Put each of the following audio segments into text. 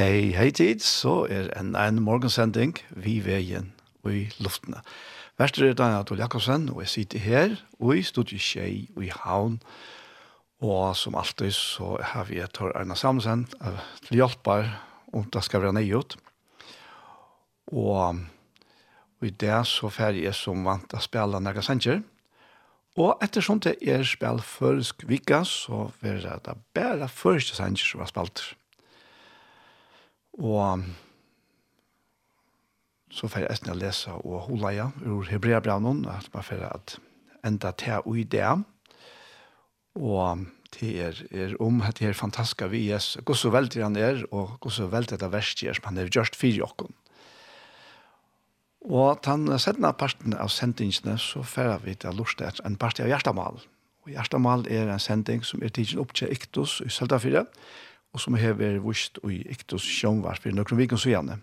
Hei, hei tid, så er en en morgensending vi veien og i luftene. Værster er Daniel Adol Jakobsen, og jeg sitter her, og i studiet Kjei og i Havn. Og som alltid så har vi et hår Erna Samsen til hjelper, om det skal være nøyot. Og, og i det så fer jeg som vant å spille Naga Sanger. Og ettersom det er spill førsk vika, så vil det bare første Sanger som var spalt. Og så får jeg esten å lese og hula ja, ur Hebreabraunen, at man får at enda til og i det. Og det er, er om at det er fantastisk vi er, hvor så veldig han er, og hvor så veldig det verste er, som han har gjort fire åkken. Og den sendende parten av sendingene, så får vi til å lorte etter en part av hjertemål. Og hjertemål er en sending som er tidsen opp til Iktus i Søltafire, og og som vært vust i Iktus Sjønvarp i noen vikens igjen.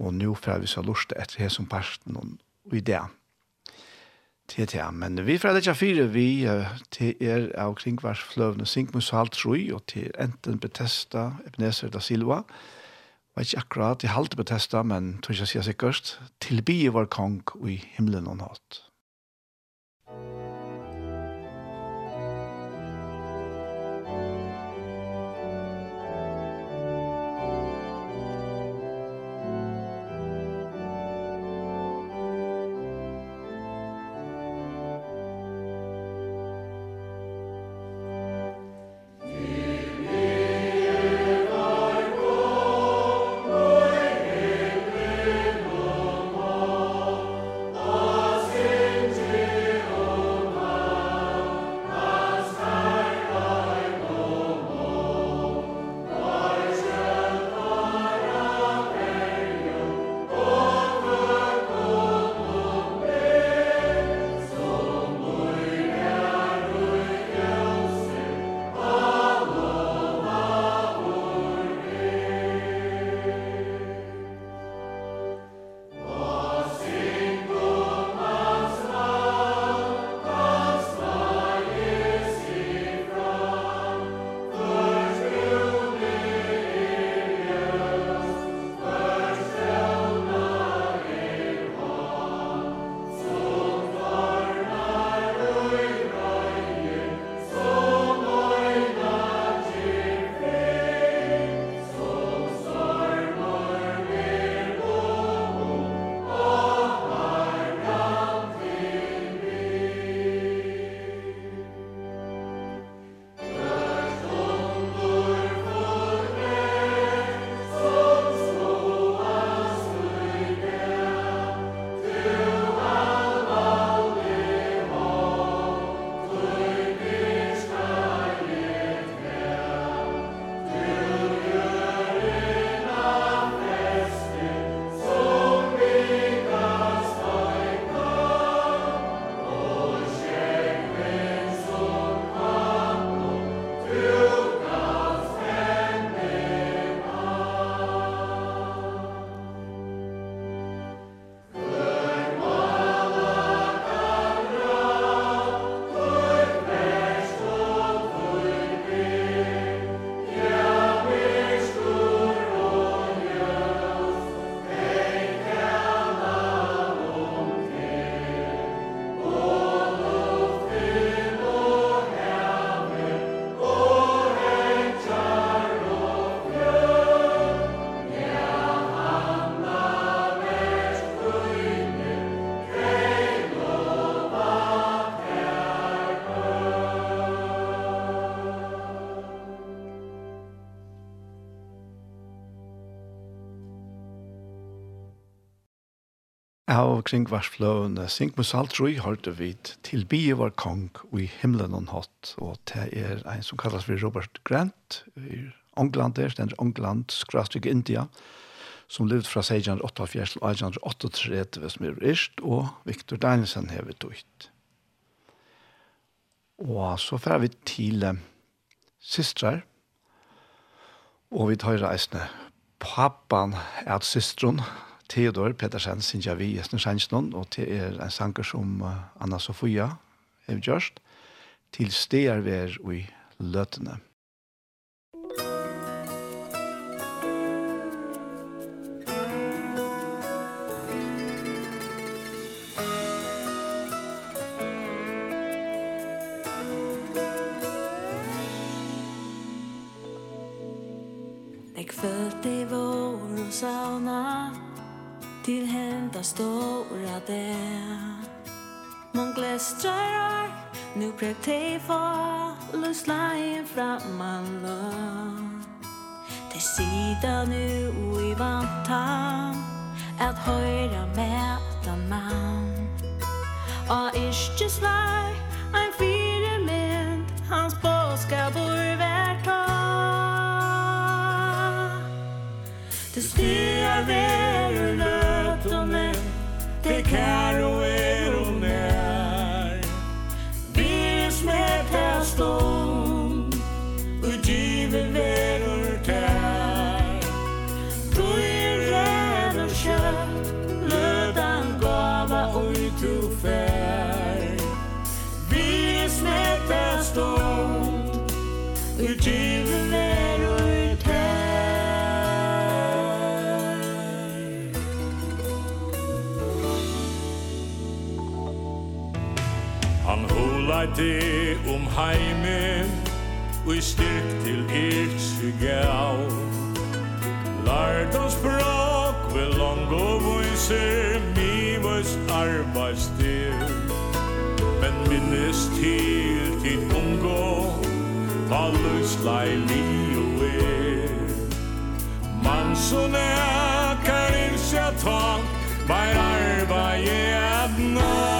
Og nå får vi så lort etter her som parten og i det. Det det, men vi får ikke fire, vi til er av kringvarsfløvene Sinkmus og Troi og til enten Bethesda, Ebenezer da Silva, Jeg ikke akkurat, til halte Bethesda, testa, men tror ikke jeg sier sikkert. bi vår kong i himmelen og natt. hav kring varsfløvene, sink med saltroi hørte vi til bie var kong og i himmelen hon hatt, og det er en som kallas for Robert Grant, i England der, er England, skrastrik India, som levde fra 1648 til 1838 som er rist, og Victor Danielsen hever tøyt. Og så fer vi til eh, systrar, og vi tar reisende pappan er systron, Theodor Petersen synger vi i Snesjensnån, og det er en sanger som Anna Sofia har gjort, til steder vi er i løtene. pray te få lus lying from my love Te sida nu i vantan at høyra med man mann Og ikke slag ein fire mynd hans påska bor hvert år Te stia veru løtone te karo er det om heimen Og i styrk til irtsu gau Lart oss brak ved lang og viser Mi vøys arbeidstyr Men minnes til tid ungo Ta løslai li og er. Man som er kan innsja tak Vær arbeid er at nå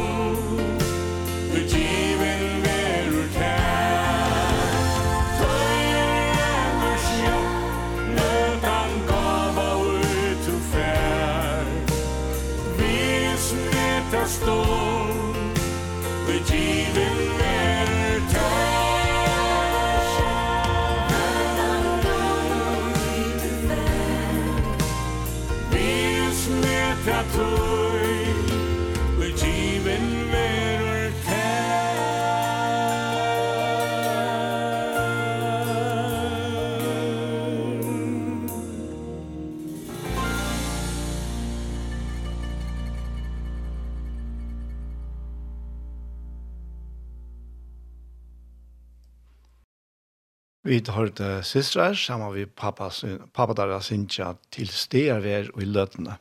Vi har hørte systrar sammen med pappa, pappa har sinja til steder vi og i løtene.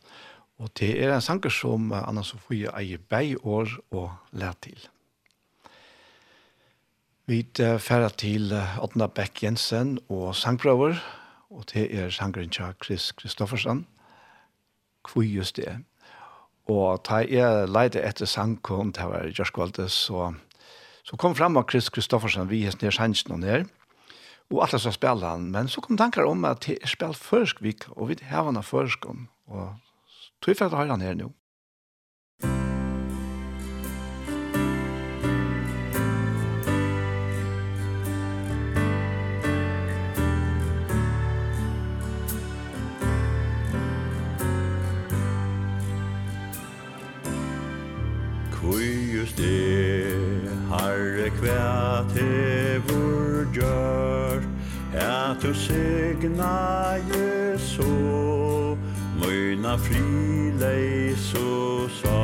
Og det er en sanger som Anna-Sofie eier bei år og lær til. Vi færa til Otna Beck Jensen og sangprøver, og det er sangeren til Chris Kristoffersen. Hvor just det. Og da jeg leide etter sangkon, det var Gjørskvaldes, så, så kom frem av Chris Kristoffersen, vi hestner sangen her, og og alle som spiller han. Men så kom tankar om at jeg spiller først vik, og vi har han først om. Og tog for at jeg har han her nå. Hvor just er segna so Møyna frile so sal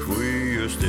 Kvui just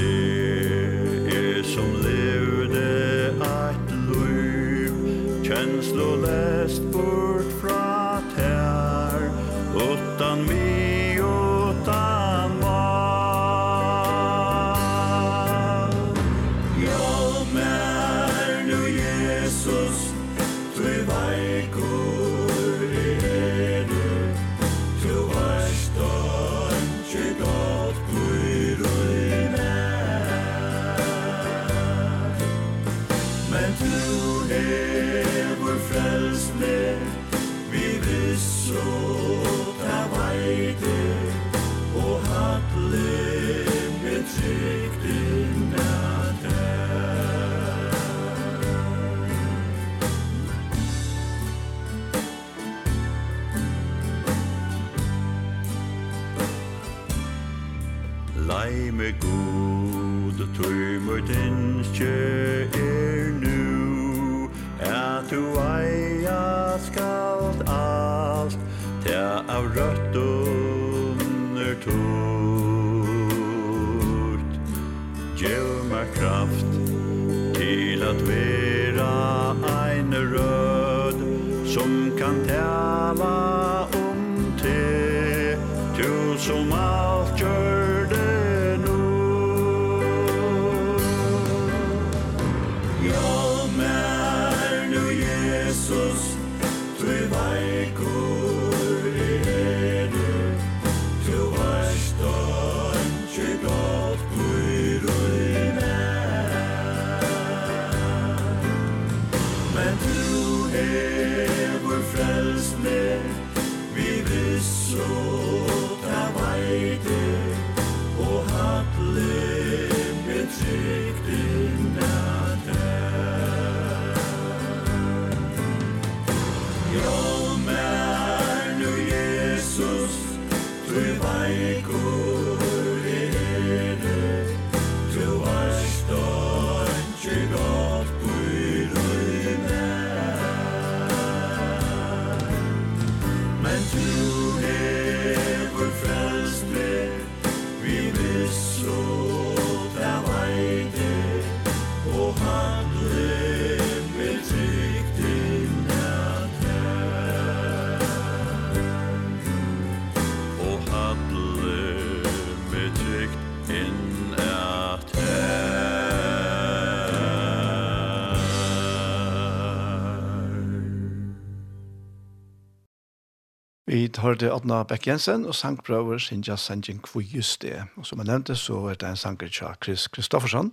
hørte Adna Beck Jensen og sangprøver Sinja Sanjin Kvujuste. Og som jeg nevnte, så er det en sanger fra Chris Kristoffersson.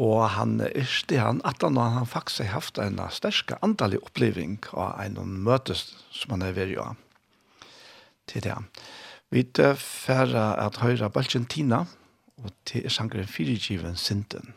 Og han yrste han at han, han faktisk har haft en sterske andalig oppleving av en møte som han er ved å til det. Vi tilfører at høyre Balkantina, og til sangeren Fyrigiven Sinten.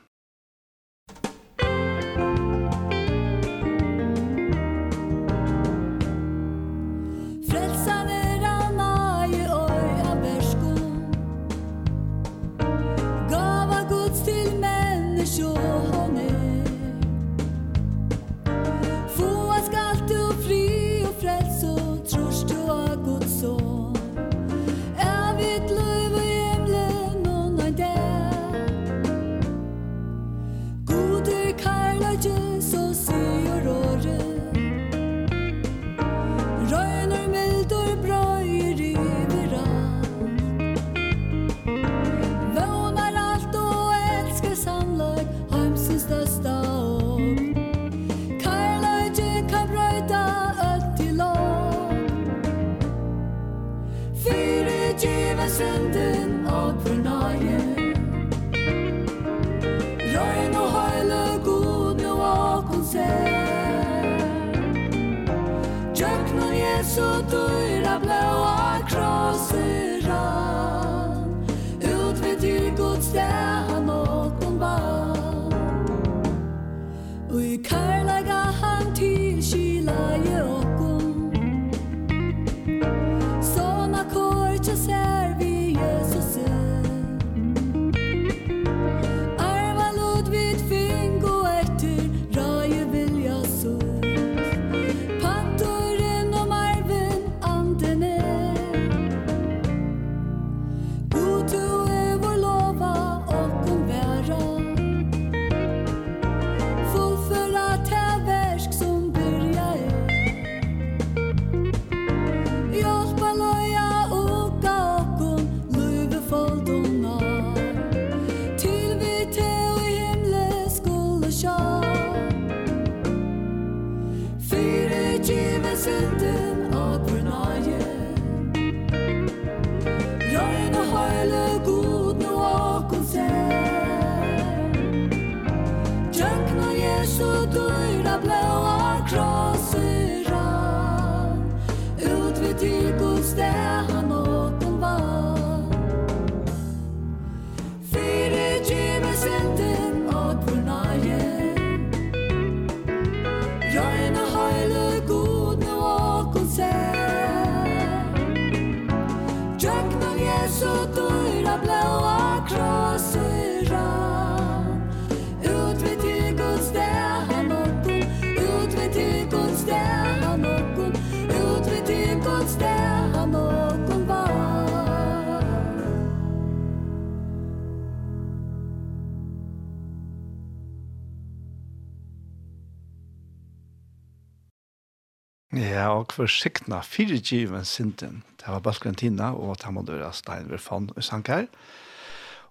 for sikna fire given sinten. Det var Balkantina og Tamodora Steinberg von Sankar.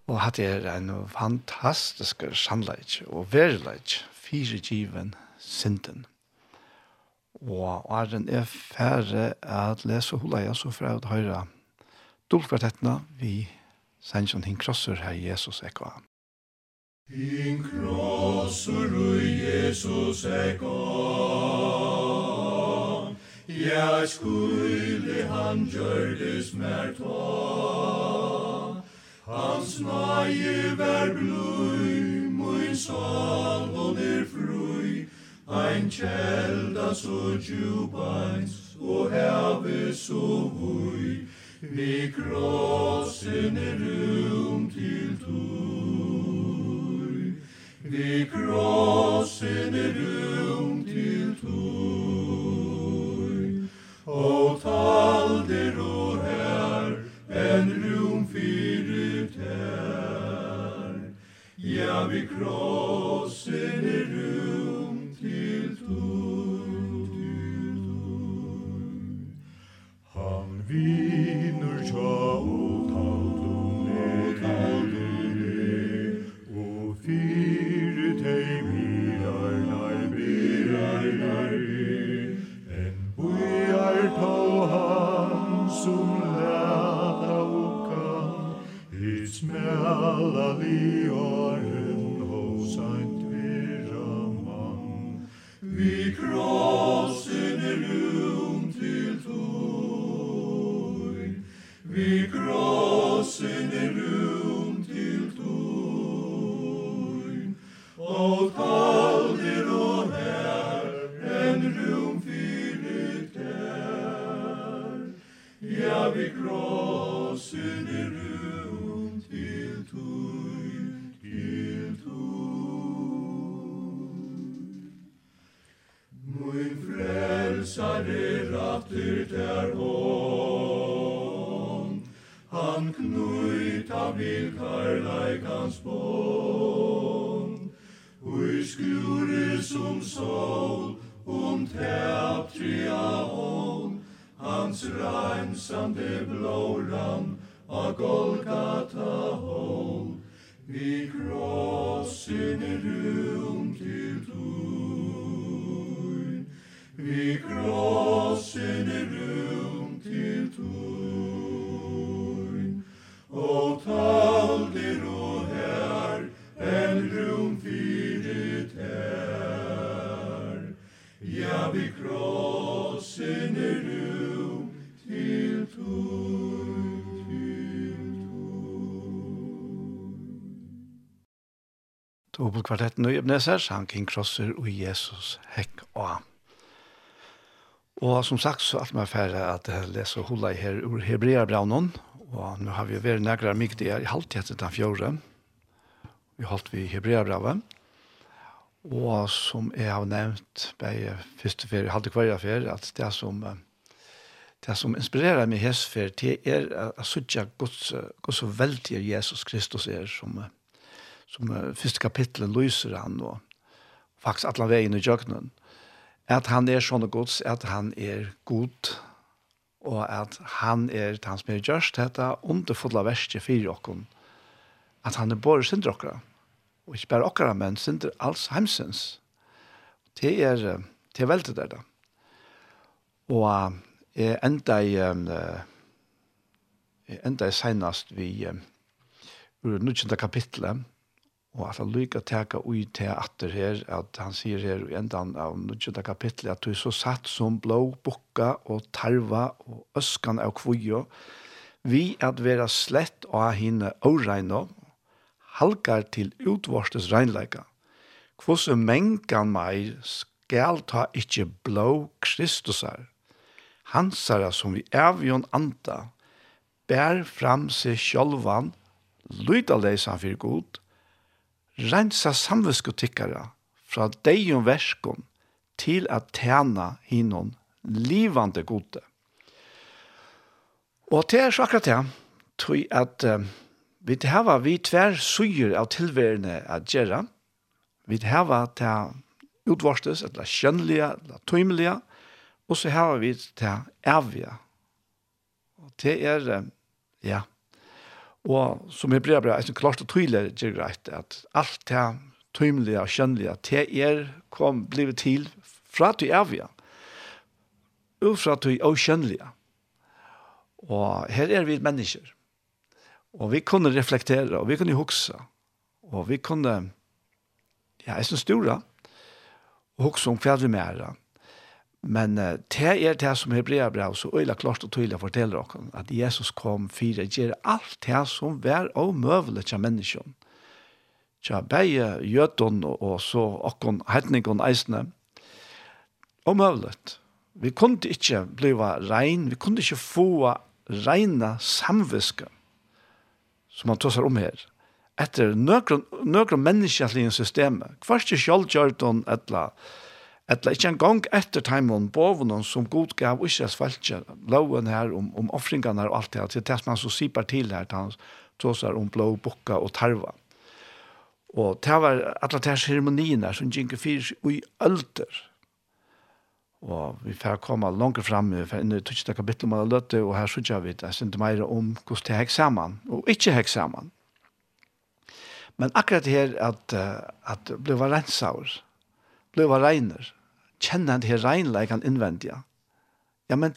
Og hatt er en fantastisk sannleik og verileik fire given sinten. Og Arjen er færre at lese hula jeg så fra å høre dolkvartettene vi sender hinn krosser her Jesus ekva. Hinn krosser Jesus ekva Ja skulle han gjørdes mer ta. Hans nøye vær bløy sal salvon er frui Ein kjelda så djupans Og heve så vui Vi krossen er rum til tui Vi krossen er rum til tui og taldir og her, en rum fyrir ter. Ja, vi krossen er rum. Obelkvartetten og Ebenezer sang King Crosser og Jesus hekk og Og som sagt så alt med færre at jeg leser hula i her ur Hebreabraunen, og nå har vi vært nægra myktige i halvtid etter den fjore. Vi holdt vi Hebreabraunen, og som jeg har nevnt bei første ferie, halvtid hver ferie, at det som det som inspirerer meg hesfer, det er at jeg synes Guds, så veldig Jesus Kristus er som, som som uh, første kapitlet lyser han og faktisk alle veien i jøkkenen, at han er sånne gods, at han er god, og at han er han som er gjørst, dette underfulle verste for dere, at han er bare synder dere, og ikke bare dere, men synder alls heimsens. Det er, det er veldig der da. Og uh, jeg enda i, um, uh, enda i senest vi, um, ur 19. kapitlet, Og at han lykker å teke ui til atter her, at han sier her i endan av 19. kapitlet, at du er så satt som blå, bukka og tarva og øskan av kvujo, vi at vera slett og henne åreina, halkar til utvarstes reinleika. Kvose mengan meg skal ta ikkje blå kristusar. Hansara som vi evjon anta, bær fram seg sjolvan, lydalesa fyrir god, rensa samvitskotikkara fra deion verskon til at tjena hinon livande gode. Og det er så akkurat det, tror jeg at uh, vi hava vi tver suger av tilværende at gjøre, vi hava til utvarstes, eller kjønnelige, eller tøymelige, og så hava vi til evige. Og det er, um, ja, Og som er bra bra, er klart og tydelig er greit at alt det tøymelige og kjønnelige, det er kom blivet til fra til evige, og fra til og kjønnelige. Og her er vi mennesker. Og vi kunne reflektere, og vi kunne huske, og vi kunne, ja, jeg synes store, og huske om hva vi mer, Men uh, det er det som Hebrea brev så øyla klart og tydelig forteller dere at Jesus kom for å gjøre alt det som var omøvelig til menneskene. Tja, beie jødon og, og så okkon eisene. Og møvelig. Vi kunne ikke bliva rein, vi kunne ikke få reina samviske som han tåsar om her. Etter nøkron, nøkron menneskjallige systemet. Kvart ikke sjølvgjørdon etla, etla, Etla ikkje en gang etter taimun bovunnen som god gav Israels falskje, loven her om, om offringarna og alt det her, til det som han så sipar til her, til han tåsar om blå bukka og tarva. Og det var alle de ceremoniene som gikk fyrir i ølter. Og vi får komme langt fram, vi får inn i tøtjende kapitlet man løtte, og her sørger vi det, jeg mer om hvordan det hekk saman, og ikkje hekk saman. Men akkurat her at, at ble var rensaur, ble var regner, kjenner den her regnleikene innvendige. Ja, men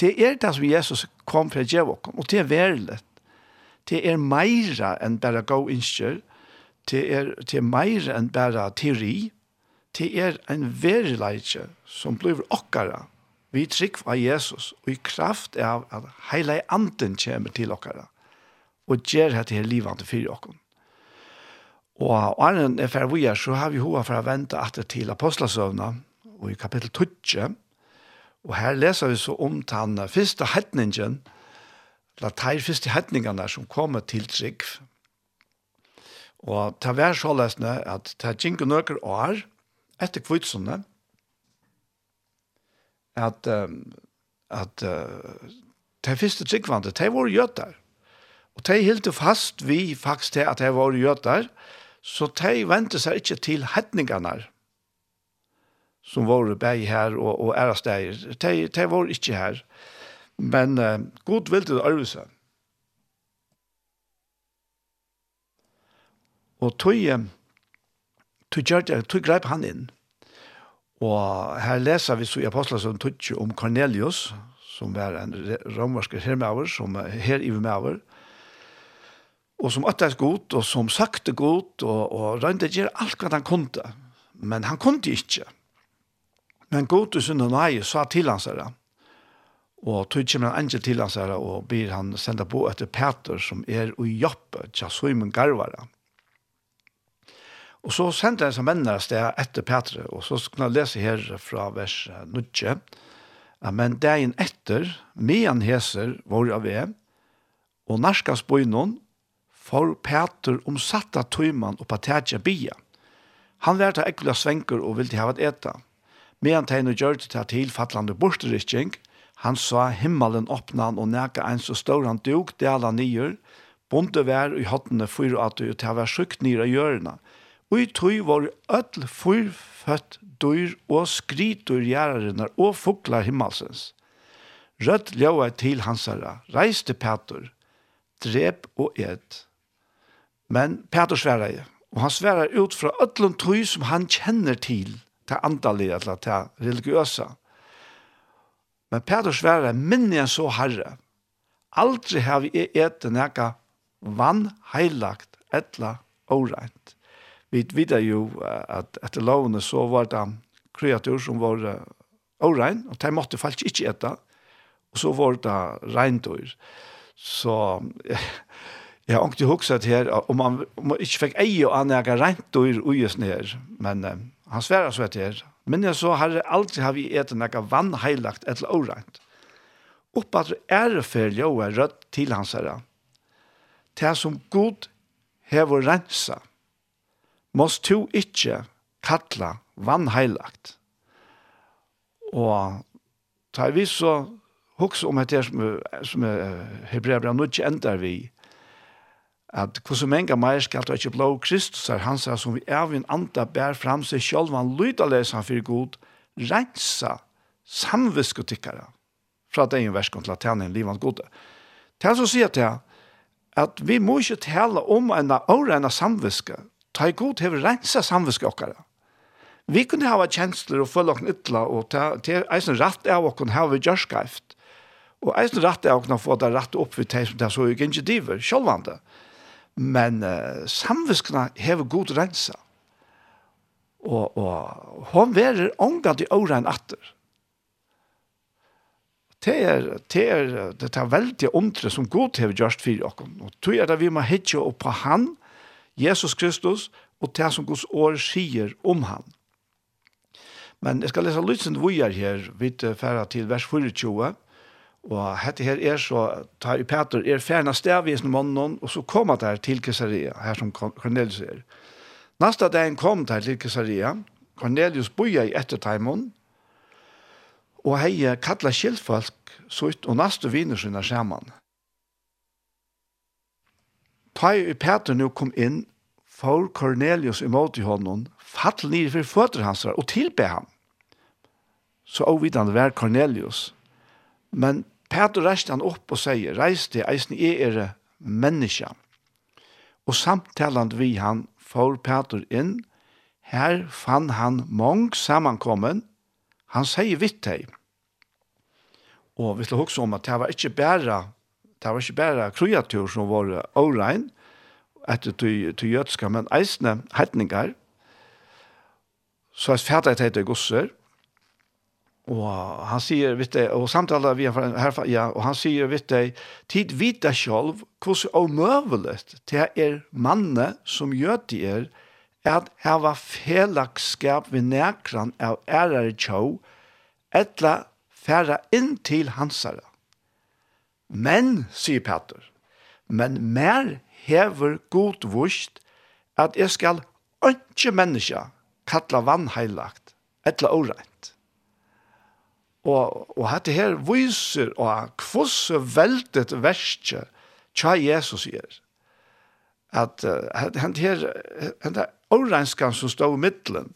det er det som Jesus kom fra djevåken, og det er verlet. Det er meira enn bare gå innskjør, det er, det er meira enn bare teori, det er en verileitje som blir okkara. Vi trygg av Jesus, og i kraft av at heile anden kommer til okkara, og gjør dette til livande for okkara. Og Arne, for vi er, så har vi hova for å vente etter til apostelsøvna, og i kapittel 12. Og her leser vi så om den første hetningen, la teir første hetningene som kommer til trygg. Og ta vær så lesne at ta jinko nøkker år etter kvitsene at um, at uh, ta første tryggvande, ta var gjøter. Og de hilt fast vi faktisk til at de var gjøter, så de ventet seg ikke til hetningene som var bäg här och och är där. De de var inte här. Men uh, god vill det arvsa. Og tog tog tog, tog greip han inn. Og her leser vi så i som tog om Cornelius, som var en romerske hermaver, som her i maver, og som åttes godt, og som sakte godt, og, og rønte gjør alt hva han kunne. Men han kunne ikke. Men god og synden nei sa til hans herre. Og tog kommer en angel til hans herre og ber han senda på etter Peter som er i Joppe, tja Simon Garvara. Og så sendte han seg mennene sted etter Petre, og så skal jeg lese her fra vers 9. Men dagen etter, medan heser vår av ved, og narskas bøynon, for Peter omsatta tøyman og patatja bia. Han lærte ekkula svenker og ville ha et eta. Medan han og gjør det til tilfattlandet borterikking, han sa himmelen åpna og næka en så stor han dog dela nyer, bonde vær i hottene for at du til å være sjukt nyr av hjørna. Og i tog var ødel forfødt dyr og skritur gjærerne og fuglar himmelsens. Rødt ljøa til hans herre, reis til Peter, drep og ed. Men Peter sverre, og han sverre ut fra ødelen tog som han kjenner til – til andalige, eller til religiøse. Men Peter svære, minne jeg så herre, aldri har vi etter noe vann heilagt, etla åreint. Vi vet jo at etter lovene så var det kreatur som var åreint, og de måtte faktisk ikke etter, og så var det reintøyr. Så jeg har ikke hukset her, om man, om man ikke fikk ei og anlegge reintøyr uges ned, men Han sverar så etter her. Men jeg så har jeg aldri har vi etter noe vannheilagt etter årent. Oppat ærefer jo er rødt til hans herre. Det som god hever rensa, måst to ikkje kalla vannheilagt. Og tar vi så hoks om etter som, som hebreabra nu ikke endar vi at hvordan mange mer skal du ikke blå Kristus er han som vi er vi en andre bær fram seg selv han lyder leser han for god rensa samviskotikkere fra det ene verskom til at han er livet god til er så sier til at vi må ikke tale om en årene samviske ta i god til å rensa samviske okkere vi kunne ha kjensler og følge okken ytla og til eisen rett av okken hava vi gjørskreift og eisen rett av okken få det rett opp vi til som det er så ikke ikke diver, sjølvande. Mm Men uh, samviskene hever god rensa. Og, og hon verer ångat i åren atter. Det er, det er, det er veldig omtre som god hever gjørst for oss. Og tog er det vi må hitje opp på han, Jesus Kristus, og det som Guds år sier om han. Men jeg skal lese lysen vi er her, vidt færa til vers 24. Og hette her er så, tar i Peter, er fjerna stavisen mannen, og så kom der til Caesarea, her som Cornelius er. Nasta dagen kom der til Caesarea, Cornelius boja i ettertaimen, og hei kalla kjellfolk sutt og nastu viner sinna saman. Ta i Peter nu kom inn, for Cornelius imot i hånden, fattel nir for føtter hans og tilbe ham. Så avvidande var Cornelius, men Peter reiste han opp og sier, reiste eisen i er menneska. Og samtalant vi han får Peter inn, her fann han mong sammankommen, han sier vitt deg. Og vi slår også om at det var ikke bare, det var ikke bare kreatur som var årein, etter til, til jødska, men eisne hetningar, så er fattet det til gosser, Og han sier, vet du og samtalar vi her, ja og han sier, vet du tid vita själv hur så omöjligt til er manne som gjør det er, at var felakskap ved nekran av ærare tjó, etla færa inn til hansara. Men, sier Petter, men mer hever god vust at jeg skal ønske menneska kalla vannheilagt, etla åreint. Og, og dette her viser og kvosse veldet verste tja Jesus gjør. At uh, hent her, hent her årenskan som stod i middelen.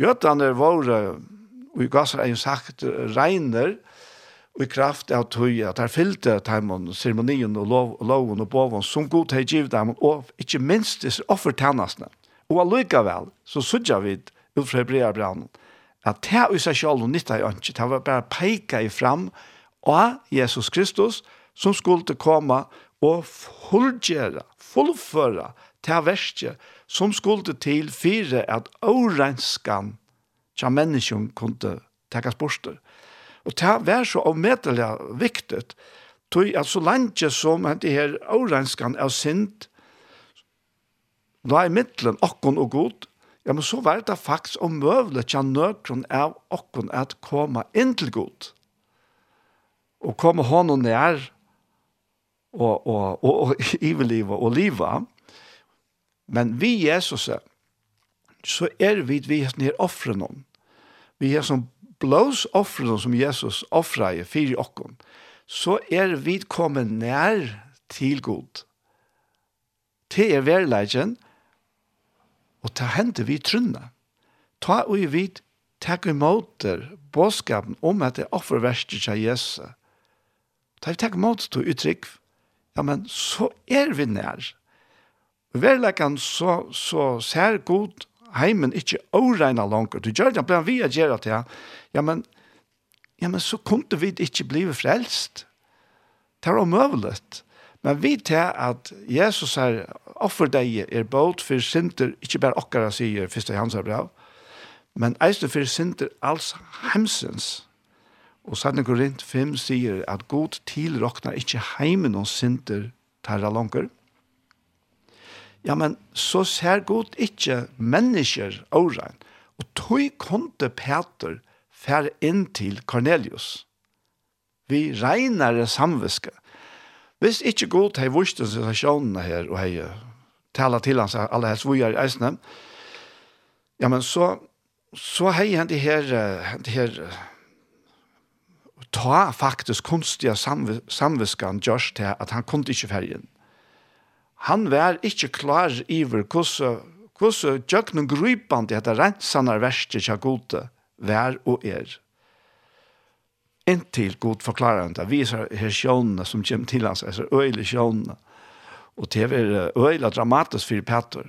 Gjøtene våre, og i gasser er jo sagt, regner, og i kraft av tøy, at her fylte timen, ceremonien og lov, loven og boven, som god til givet dem, og ikke minst disse offertjenestene. Og allikevel, så sudja vi ut fra Hebreabranen, at det er seg selv og nytta i ønske, det var bare peika i fram av Jesus Kristus som skulle komme og fullgjøre, fullføre til verste som skulle til fire at årenskan tja menneskjon kunne tekas borster. Og det var så avmedelig viktig, tog at så langt som dette her årenskan er sint, da er middelen okkon og god, ja, men så var det faktisk omøvelig til nøkron av okkon at komme inn til god. Og komme hånden nær og, og, og, og ivelivet og livet. Men vi Jesus så er vi vi er nær offren. Vi er som blås offren som Jesus offrer i fire okken. Så er vi kommet nær til god. Til er verleggen, og Og ta hente vi trunna. Ta og vi takk imot der bådskapen om at det er offerverste til Jesu. Ta vi takk imot til uttrykk. Ja, men så er vi nær. Verleggen så, så ser god heimen ikkje åregna langer. Du gjør det, blant vi er gjør det, ja. Ja, men, ja, men så kunne vi ikkje blive frelst. Det er omøvelig. Men vi til at Jesus er offer deg er båt for synder, ikke bare okkara sier første hans er bra, men eiste for synder alls hemsens. Og Sanne Korint 5 sier at god tilroknar ikke heimen og synder tarra langer. Ja, men så ser god ikke mennesker åren, Og tog konte Peter fer inn til Cornelius. Vi regnare samviske. Hvis ikke god har vurs til situasjonene her, og har tala til hans alle hans vujar i eisene, ja, men så, så har han det her, det her ta faktisk kunstige samv samviskan gjørs til at han kunne ikke fergen. Han var ikke klar iver hvordan hvordan gjøkken grøypende etter rensanar verste kjagode vær og er inntil god forklarende, viser her sjånene som kommer til hans, altså øyelig sjånene. Og det er øyelig dramatisk for Petter.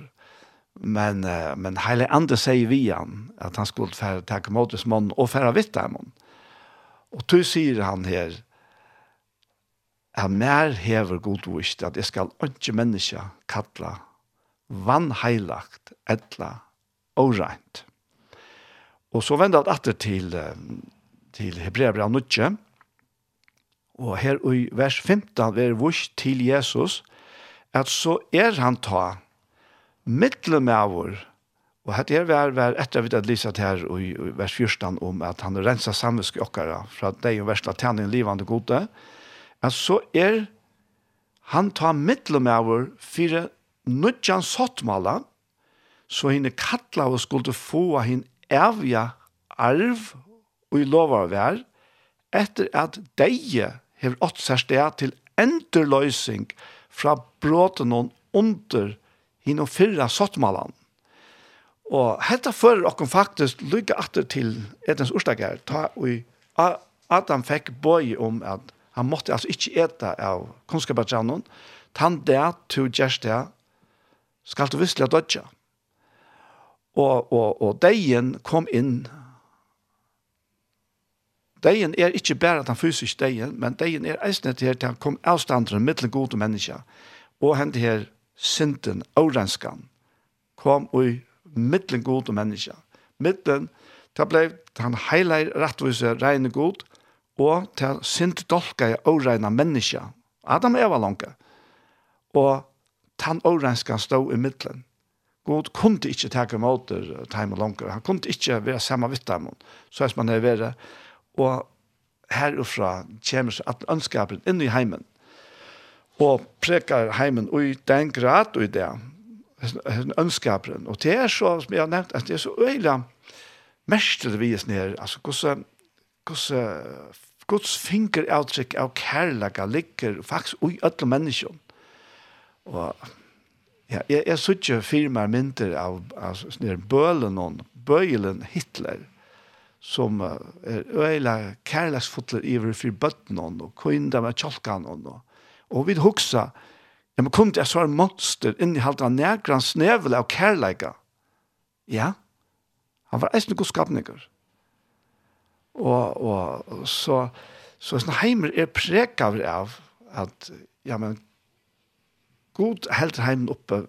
Men, men hele andre sier vi han, at han skulle fære takke mot hos mån, og fære vitt dem. Og du sier han her, at mer hever god vist, at jeg skal ikke menneske kalla vannheilagt, etla, og rent. Og så vender han etter til til Hebreabra 9. Og her i vers 15 er vurs til Jesus at så er han ta mittlen Og hette her vær, vær etter vi hadde lyset her i vers 14 om at han renser samvisk okkara fra deg og versla tjening livande gode. At så er han ta mittlum fire nudjan sottmala så henne kattla og skulle få henne evja arv og i lova vær, etter at deie hever ått særstea til enderløysing fra bråten og under hinnom fyrra sottmalan. Og hetta fører okken faktisk lykka atter til etens orstager, ta og Adam fikk bøy om at han måtte altså ikke eta av kunnskapatjanon, tan det to gjerst skal du visselig dødja. Og, og, og deien kom inn Deien er ikke bare at han fysisk deien, men deien er eisne til at han kom avstanderen mittelen gode mennesker, og hent her synden, årenskan, kom og mittelen gode mennesker. Mittelen, det ble han heilig rettvise regne god, og til synd dolka i åreina mennesker. Adam er var langt. Og han årenskan stod i mittelen. God kunde ikke ta imot det, time og langer. Han kunde ikke være samme vitt dem. Så er man er vært og herfra kommer så at ønskapen inn i heimen og prekar heimen og i den grad og i det ønskapen og det er så som jeg har nevnt at det er så øyla mest til vi er nere altså hvordan hvordan Guds finger avtrykk av kærlega ligger faktisk ui alle menneskene. Og ja, jeg, jeg sitter fire mer mindre av altså, sånne bølen og bøylen Hitler som er øyla kærlagsfotler iver fyr bøtten og kvinda med tjolkan og og vi hugsa ja, men kom til jeg så monster inni halda negran snevel av kærleika? Ja han var eisne god skapninger og, og så så sånn heimer er preka av at ja men god helter heimen oppe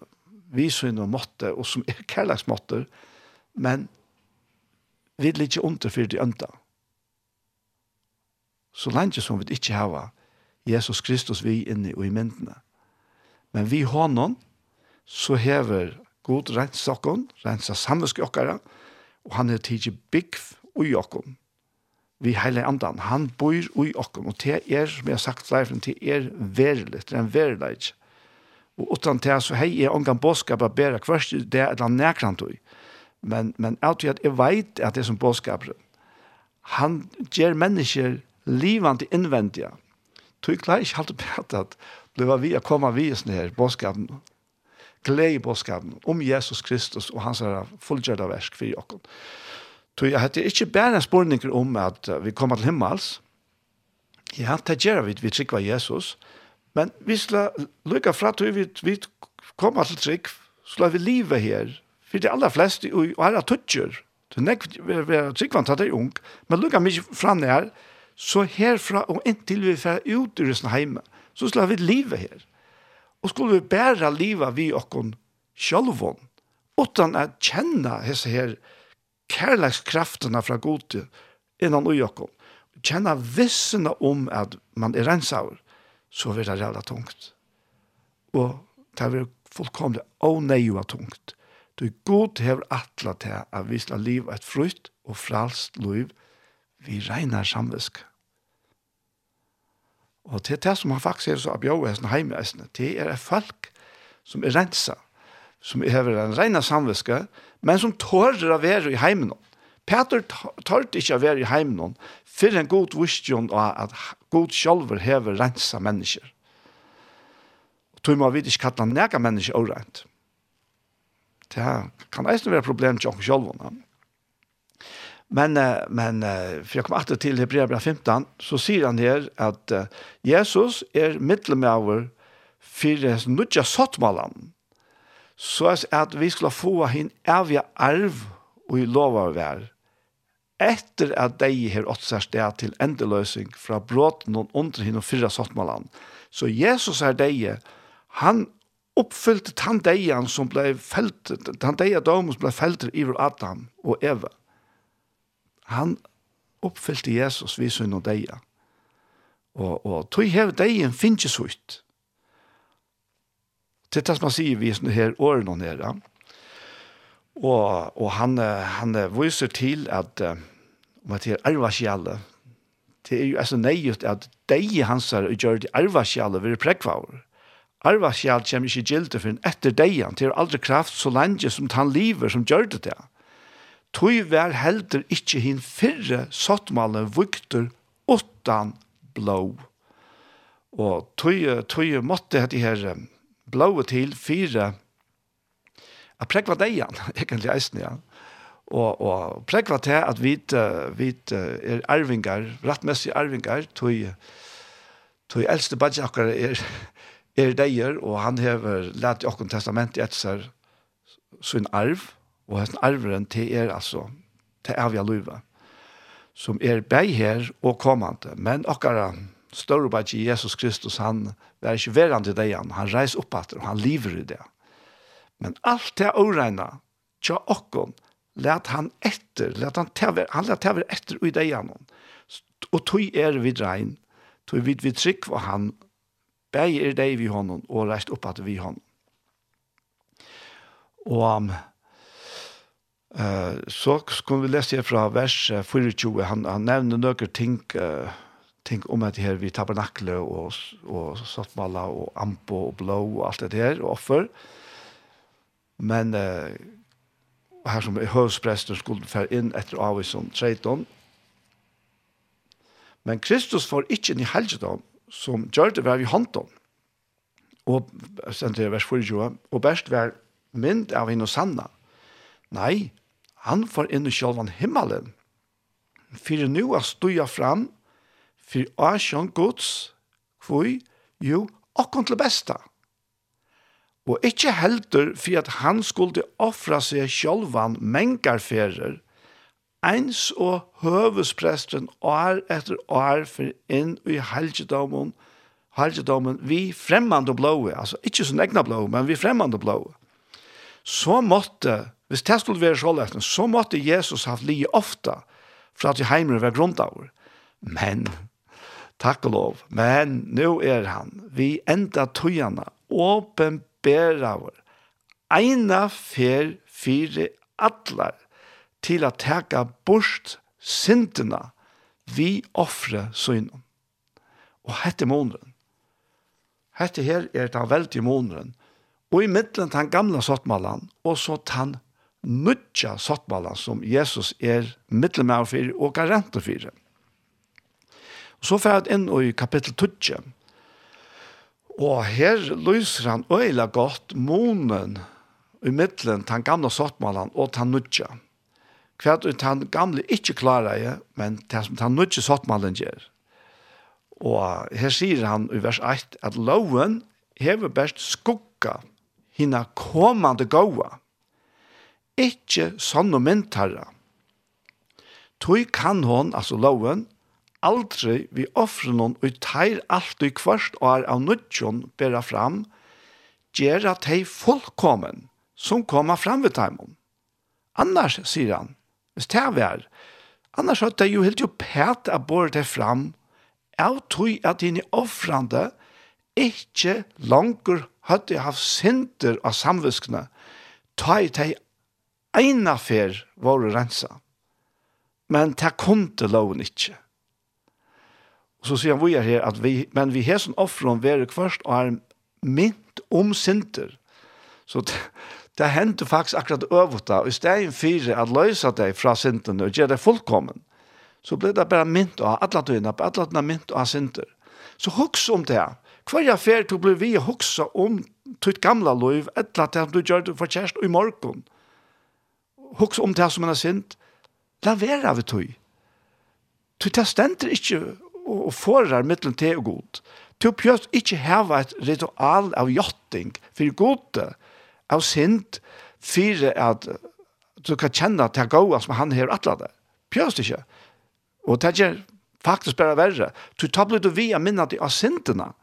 vi og måtte og som er kærlagsmåtter men vi er ikke under for de ønta. Så lenge som vi ikke har Jesus Kristus vi inne og i myndene. Men vi hånden, så hever god rensa okken, rensa samviske okkara, og han er tidsi bygg ui okken. Vi heile andan, han bor ui okken, og det er, som jeg har sagt flere, det er verilig, det er en verilig. Og utan det så hei er ongan båskap a bæra kvørst det er eller nekrant ui. Men, men alltid at jeg vet at det som bådskaper, han gjør mennesker livende innvendige. Tog klar ikke alltid på at det var vi å komme vi i sånne her bådskapen, glede i bådskapen om Jesus Kristus og hans fullgjørte versk for jokken. Tog jeg hette ikke bare spørninger om at vi kommer til himmels. Ja, det gjør vi, vi trykker Jesus. Men vi skal lykke fra til vi, vi kommer til trygg, skal vi livet her, For de aller fleste, og her er tøtjer, det er nekk, vi er tryggvant at det er ung, men lukka mye fram det her, så herfra og inntil vi för ut ur sin heime, så skulle vi livet her. Og skulle vi bära livet vi okkon sjálvån, utan at kjenne hese her kærlekskraftene fra gode innan ui okkon. Kjenne vissene om at man er rensaur, så blir det rævla tungt. Og det blir fullkomlig åneiva tungt. Du god hever atla til at vi skal liv et frukt og fralst liv vi regner samvisk. Og til det som han faktisk er så av hesten heimeisen, det er et folk som er rensa, som hever en regna samviske, men som tårer å være i heimen. Peter tårte ikke å være i heimen, for en god vissjon av at god sjølver hever rensa mennesker. Og tog man vidt ikke kattene nega mennesker overrent. Det kan eisen være problem til oss selv. Men, men for jeg kom alltid til Hebrea 15, så sier han her at Jesus er middelmøver for nødja sottmålen. Så at vi skulle få hinn evige arv og i lov av hver, etter at de har åtsert det til endeløsning fra bråten og under henne og fyrre sottmålen. Så Jesus er deg, han uppfyllt han dejan som ble felt, han deja dom som ble felt i Adam og Eva. Han uppfyllde Jesus vi sønne og deia. Og, og tog hev deien finnes ju så ut. Det tas man sier vi sån her årene och nere. Og, og han han visar till att om at det är arvasjalle. Det jo altså alltså at deie hans hansar och gör det arvasjalle vid präkvaur. Arvaskjald kommer ikke gilde for en etter deian, til aldri kraft så lenge som han lever som gjør det det. Tøy vær helder ikke hin fyrre sottmalen vukter åttan blå. Og tøy, tøy måtte hette her blå til fire a prekva deian, egentlig eisen, ja. Og, og prekva til at vi, vi er arvingar, rettmessig arvingar, tøy, tøy eldste badjakar er er deier, og han hever lært i okken testament i etser sin arv, og hans arveren til er altså, til avja luva, som er bei her og kommande, men okkara større bare Jesus Kristus, han er ikke verand i deian, han reis opp etter, og han lever i det. Men alt det åregna, tja okken, lät han efter, lät han täver, han let täver efter i det igen. Och tog er vi rein, tog vid vid tryck var han Begge er deg vi honom, og reist opp at vi honom. Og um, uh, så kunne vi lese fra vers 24, han, han nevner noen ting, uh, ting om at her vi tabernakle og, og sattmalla og ampo og blå og alt det her, og offer. Men uh, her som høvspresten skulle fære inn etter avisen 13. Men Kristus får ikke inn i helgedom, som gjør det var vi hånd om. Og sen til vers 24, og best var mynd av henne sanna. Nei, han får inn i sjølvan himmelen. For nu er stuja fram, fyrir asjon gods, kvui, jo, okkon til besta. Og ikkje heldur for at han skulle offra seg sjølvan mengarferer eins og høvespresten år etter år for inn i helgedommen, helgedommen vi fremmande blåe, altså ikke som egna blåe, men vi fremmande blåe. Så måtte, hvis det skulle være så så måtte Jesus ha li ofta for at de heimere var grunntaver. Men, takk og lov, men nå er han, vi enda tøyene, åpenbæraver, eina fer fire atler, til at teka bort syndene vi offre synden. Og hette måneden. Hette her er den veldige måneden. Og i midten den gamle sottmalen, og så den nødja sottmalen som Jesus er middelmær for og garant for. Så får jeg inn i kapittel 12. Og her lyser han øyla godt månen i middelen den gamle sottmalen og den nødja hva ut han gamle ikke klarer jeg, men det som han nødde sottmalen gjør. Og her sier han i vers 1 at loven hever best skugga hina komande gåa. Ikke mynt herre. Tøy kan hon, altså loven, aldri vi offrer noen og teir alt i kvart og er av nødjon bera fram, gjør at hei fullkommen som kommer fram ved teimen. Annars, sier han, Hvis det er vær. annars hadde det jo helt jo pæt av båret det fram, av tog at dine offrande ikke langer hadde haft synder av samviskene, ta i teg eina fer våre rensa. Men det kom til loven ikke. Og så sier han vi er her at vi, men vi har som offron være kvørst og er mynt om synder. Så det hendte faktisk akkurat øvet da, og i stedet for at løse deg fra synden og gjøre deg fullkommen, så blir det bare mynt av alle døgnet, på alle døgnet mynt av synder. Så husk om det. Hver affær å bli vi huksa om ditt gamla liv, etter at du gjør det for kjærest i morgen. Husk om det som en er synd. La være av tog. Du tar stender ikke og forar mittelen til og god. Du pjøst ikke heva et ritual av jotting for gode av synd for at du kan kjenne til gåa som han har atlet det. Pjøst ikke. Og det er faktisk bare verre. Du tar blitt vi a minne det av syndene.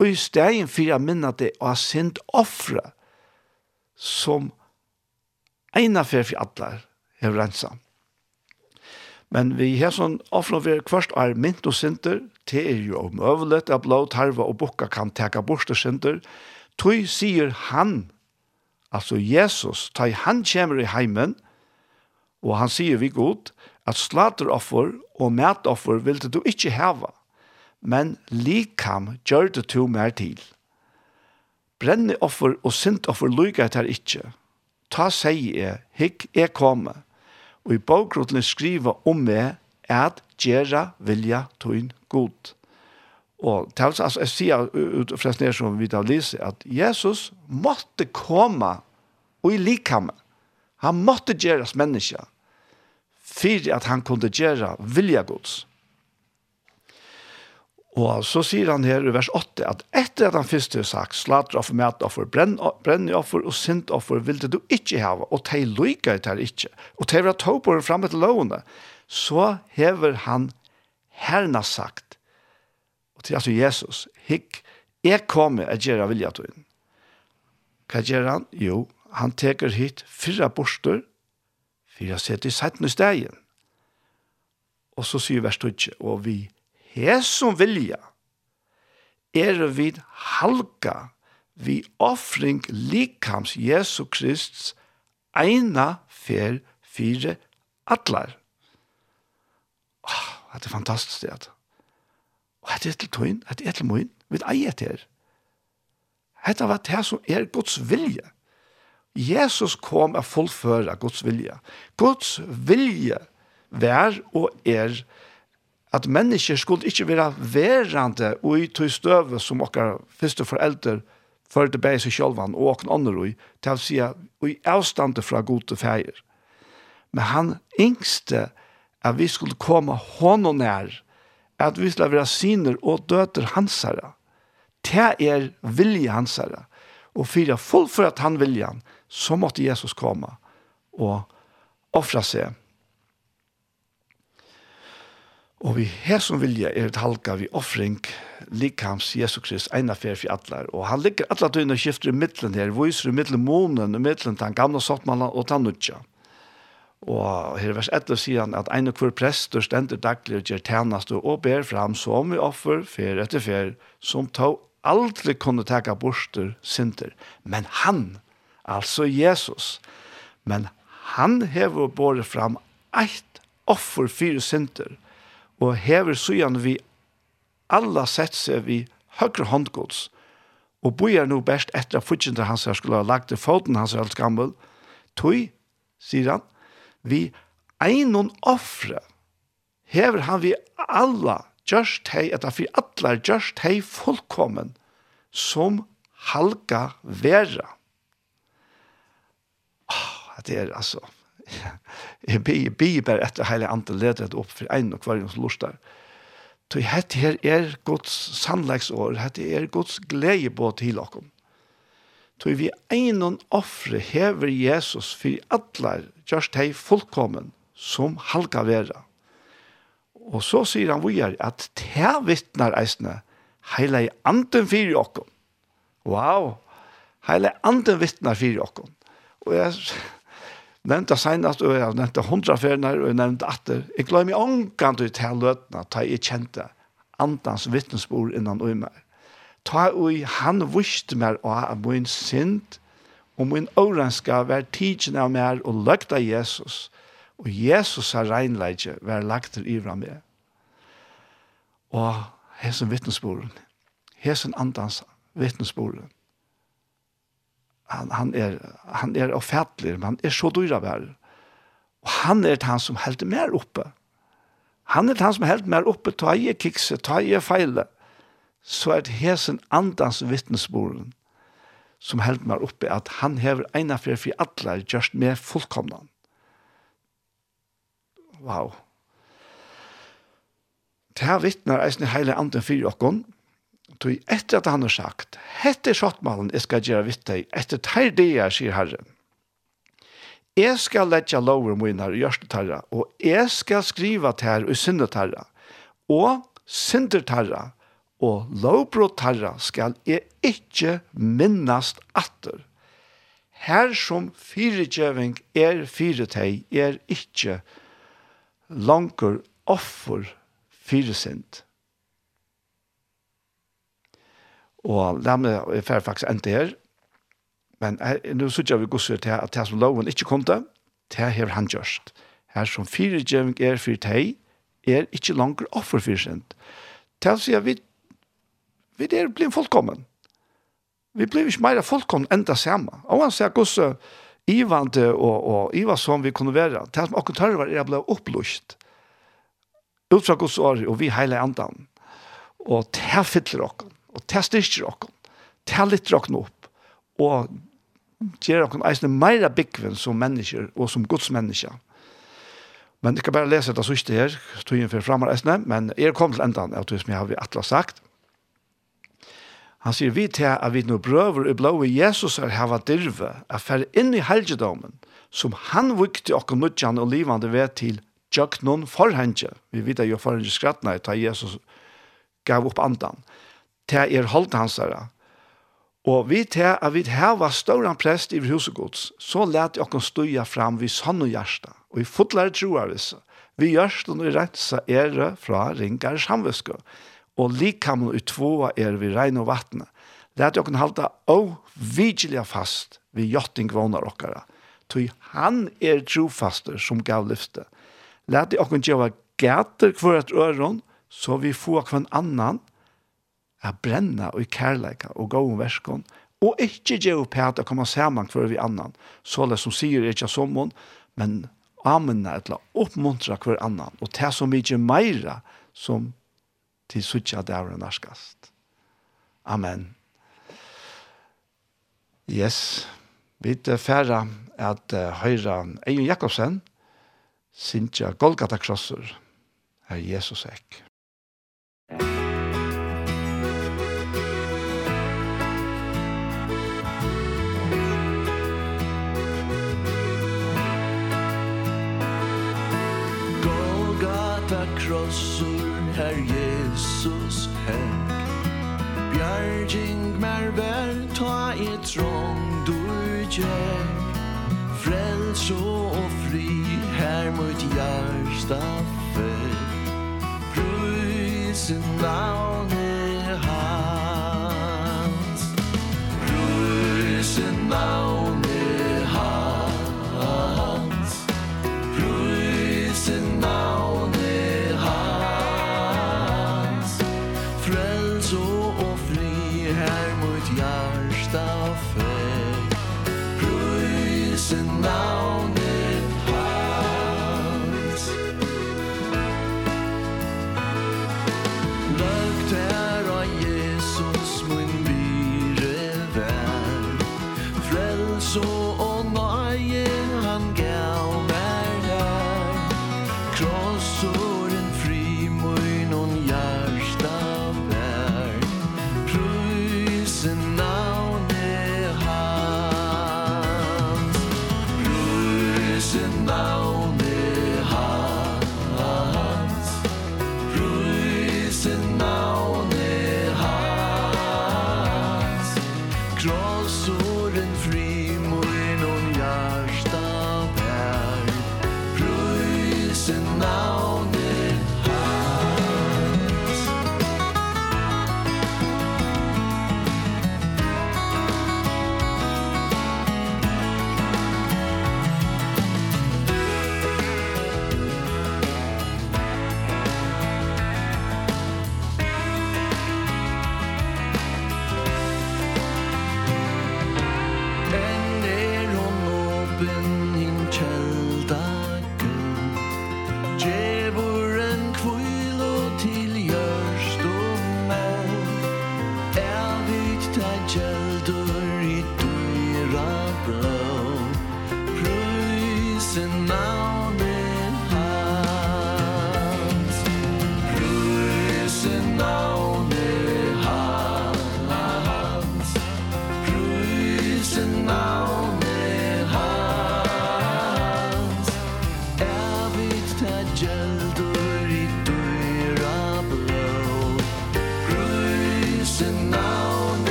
Og i stegen for å minne det av synd offre som eina fyrir for atler har rensa. Men vi har sånn offre vi kvart er mynt og synder. Det er jo omøvelig av blå tarva og bukka kan teka bort og synder. Tøy sier han Altså Jesus, ta han kommer i heimen, og han sier vi god, at slateroffer og mætoffer ville du ikke heva, men likam gjør det to mer til. Brenneoffer og sintoffer lykker det ikke. Ta sier jeg, hikk jeg komme, og i bakgrunnen skriver om meg at gjøre vilja tøyn god. Og til altså, jeg sier ut fra sned som vi tar lyst, at Jesus måtte komme og i likhamme. Han måtte gjøres menneske for at han kunne gjøre vilja gods. Og så sier han her i vers 8 at etter at han først har sagt slateroffer, metoffer, brennoffer og sintoffer ville du ikke hava, og de lykker det ikke, og de vil ha tog på det fremme til lovene, så hever han herna sagt Og til altså Jesus, hikk, jeg kommer at gjøre vilja til henne. Hva gjør han? Jo, han teker hit fyra borster, fyra sett i setten i stegen. Og så sier vers 2, og vi her som vilja, er vi halka, vi offring likams Jesu Krists eina fer fire atlar. Åh, oh, det er fantastisk det. Og at det er til tøyen, at det er til møyen, vi er eier til. Hette var det som er Guds vilje. Jesus kom og fullføre Guds vilje. Guds vilje vær og er at mennesker skulle ikke være verande og i tog støve som okkar første foreldre for det bæg seg sjølvan og åkne andre i, til å si og i avstande fra gode feir. Men han yngste at vi skulle komme hånden nær at vi skal være syner og døter hans herre. Det er vilje hans herre. Og for full for at han vilje han, så måtte Jesus komme og offre seg. Og vi her som vilje er et halka vi offring likhams Jesu Krist eina fer for atler. Og han ligger atler døgnet og skifter i middelen her, viser i middelen månen, i middelen den gamle sottmannen og den nødja. Og her vers 11 sier han at en og hver prester stender daglig og gjør tjenest og ber fram som vi offer, fer etter fer, som to aldri kunne teka borster synder. Men han, altså Jesus, men han hever båret fram eit offer fyrir synder, og hever sujan vi alla sett seg vi høyre håndgods, og bojar no best etter at fudgjende hans her skulle ha lagt til foten hans er alt gammel, tog, sier han, vi einon offre, hever han vi alla gjørst hei, etter for alla gjørst hei fullkommen, som halga vera. Åh, det er altså, jeg blir bare etter hele andre ledet opp for en og hver som lort der. Så dette her er Guds sannleggsår, dette er Guds glede på til dere. Tog vi einon offre hever Jesus for atler, just hei fullkommen, som halka vera. Og så sier han vujar at te vittnar eisne, heile anden fyrir okkom. Wow! Heile anden vittnar fyrir okkom. Og jeg nevnte senast, og jeg nevnte hundra ferner, og jeg nevnte atter. Jeg glemmer ångan til å ta løtna, ta jeg kjente andans vittnesbord innan og meg ta ui han vust mer av av min synd, og min årenska var tidsen av mer og lagt av Jesus, og Jesus har regnleidje var lagt til ivra med. Og hesen vittnesboren, hesen andans vittnesboren, han, han, er, han er ofattelig, men han er så dyra av. Og han er han som helder mer oppe. Han er han som helder mer oppe, ta i kikse, ta i feile så er det hesen andans vittnesboren som held meg oppe at han hever ena fyrir fyrir atler just med fullkomnan. Wow. Det her vittnar eisen heile anden fyrir okkon, tog etter at han har sagt, hette sjottmalen jeg skal gjøre vitt deg, etter teir det jeg, sier Herren. Jeg skal letja lover min her i gjørste tarra, og jeg skal skriva til her i synde tarra, og synder tarra, og lovbrot tarra skal jeg ikkje minnast atter. Her som fyrirgjøving er fyretei, er ikkje langer offer fyresynd. Og la meg fer faktisk enda her, men nå sier vi gosser til at det som loven ikkje kom til, det har han gjørst. Her som fyrirgjøving er fyretei, er ikkje langer offer fyresynd. Det vil vi Vi er blitt fullkommen. Vi blir ikke mer fullkommen enda samme. Og han sier hvordan ivante og, og Iva som vi kunne være, Det som vi akkurat tørre var er ble opplyst. Utfra Guds år, og vi hele andan. Og det fyller dere, og det styrker dere, Det litt dere opp, og gjør dere eisende mer byggven som mennesker, og som Guds mennesker. Men jeg kan bare lese det sørste her, tog inn for fremme eisende, men jeg kom til endan av det som jeg har vi atlas sagt. Han sier vi til at vi nå brøver i blåa Jesus er hava dirve, er fer inn i helgedomen, som han vukte okkur nudjan og livande ved til tjøknon forhenge. Vi vet jo forhenge skrattna ta Jesus gav opp andan. Til er holdt hans der. Og vi til at vi hava ståran prest i husegods, så let okkur stuja fram vi sann og hjärsta, og i fotlare troar vi gjørst og rensa ere fra ringar samviskå og likamon i tvåa er vi regn og vattnet. Læt jokken halda og vigilja fast vi jotting vånar okkara. Tui han er trofaster som gav lyfte. Læt jokken gjeva gater kvar et øron, så vi får kvann annan a brenna og i kærleika og gåum verskon, og ikkje gjeva pæt a koma saman kvar vi annan, så det som sier ikkje sommon, men amenna etla oppmuntra kvar annan, og det så mykje meira som til suttja dævren narskast. Amen. Yes, vi færa at høyra Eion Jakobsen, Sintja Golgata Krosser, er Jesus Ekk. trång du gjer Frels og fri her mot hjärsta fär Prysen av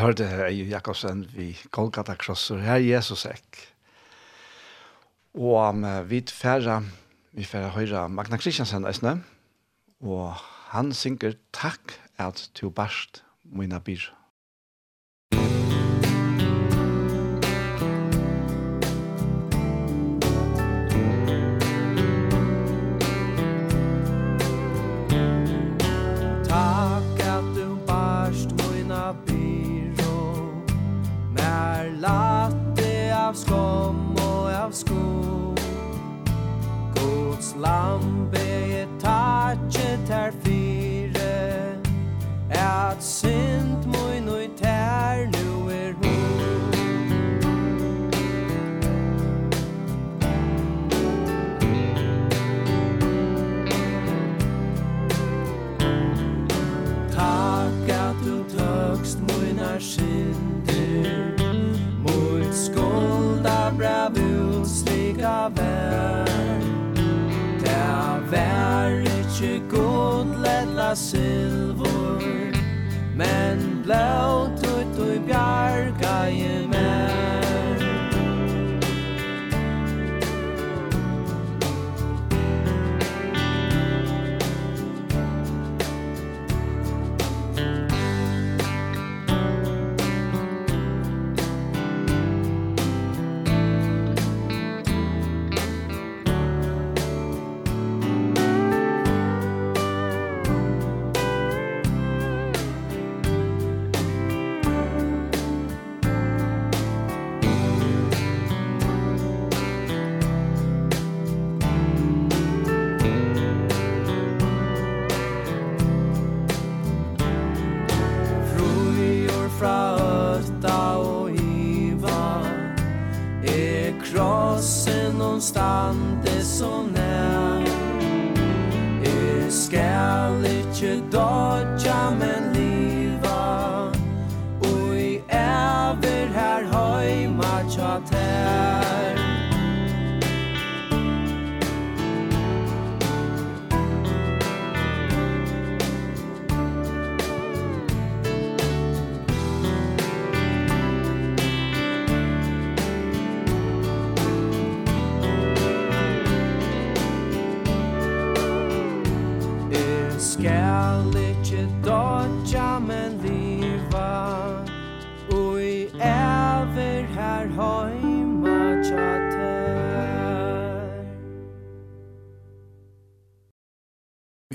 hørte i Jakobsen vi Golgata Kross, og her er Jesus ek. Og um, vi færre, vi færre høyre Magna Kristiansen eisne, og han synger takk at du barst mina byr. av skog. Guds land ta silvor Men blått ut og bjarga i stånd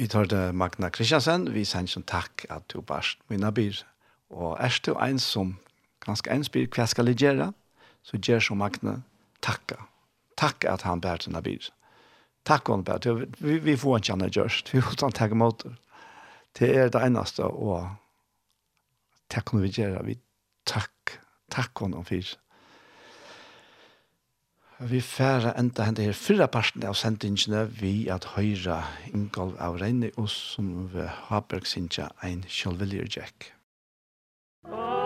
Vi tar det Magna Kristiansen, vi sender som takk at du barst mina byr. Og er du en som ganske en spyr hva skal jeg gjøre, så gjør som Magna takka. Takk at han bært sina byr. Takk hon bært. Vi, vi får ikke annet gjørst. Vi får ikke mot det. Det er det eneste, og takk kunne vi gjøre. Vi takk, takk hon om fyrt. Vi færa enda hende her fyrra parten av sendingene vi at høyra Ingolv av Reine og som Haberg sinja ein kjølviljer Jack. Oh.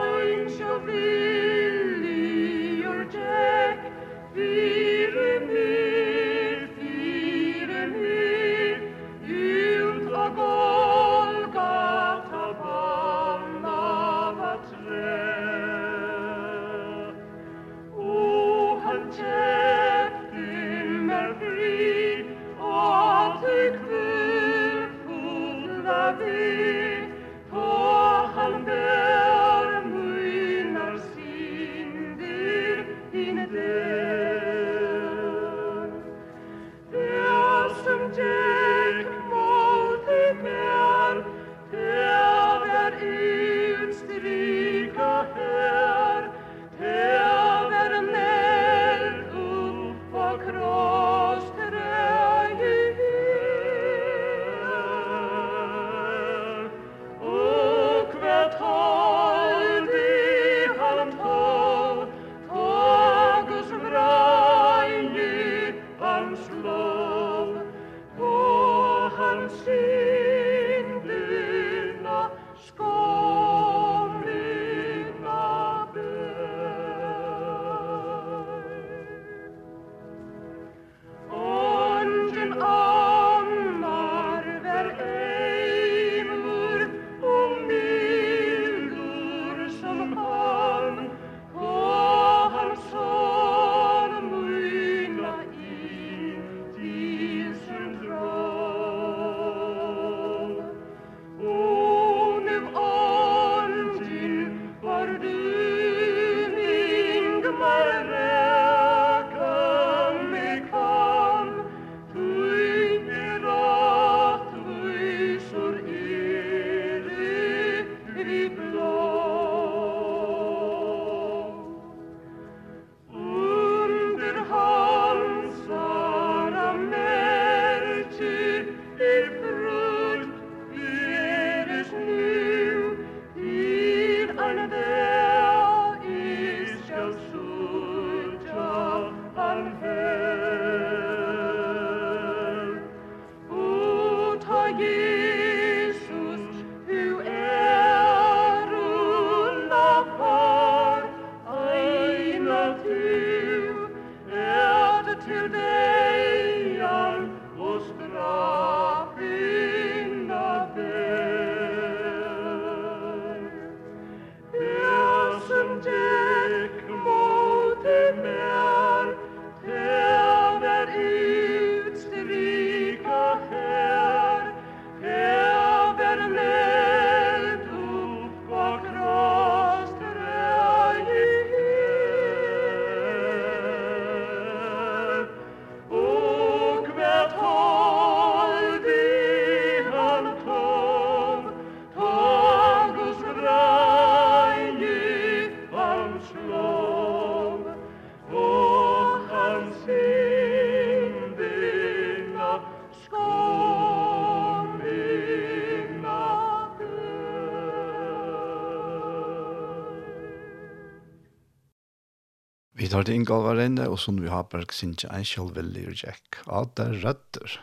tar det Ingal var inne, og så nu har Berg sin ikke en kjølveldig og Jack. Ja, det er røtter.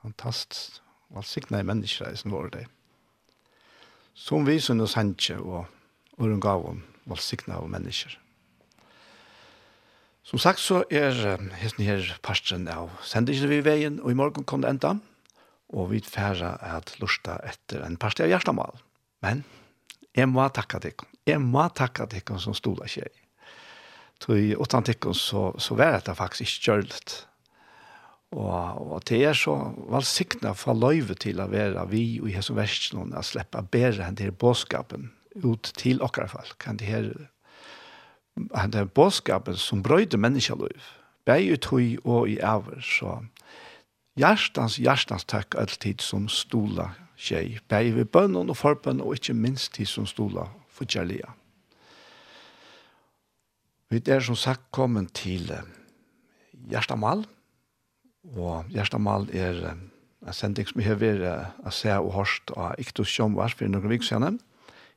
Fantastisk. Og alt sikkert nei menneskereisen vår det. Som vi synes hentje og Ørengavon, alt sikkert av mennesker. Som sagt så er hesten her parsten av sendingen vi veien, og i morgen kom det enda, og vi færre at lusta etter en parten av hjertemål. Men jeg må takke deg. Jeg må takke deg som stod av. Så i åttan tikkun så, så var det faktiskt ikke kjørlet. Og, og det er så valsikna for løyve til å være vi og i hese versen å slippe bedre enn det bådskapen ut til okkar folk. Kan det her han det bådskapen som brøyde menneskeløyv, bæg ut høy og i æver, så hjertans, hjertans takk alltid som stola tjei, bæg vi bønnen og forbønnen, og ikke minst tid som stola for kjærlighet. Vi er som sagt kommet til Gjerstamal, og Gjerstamal er en sending som vi har vært uh, se og hørst av Iktus Sjomvars for noen vik siden.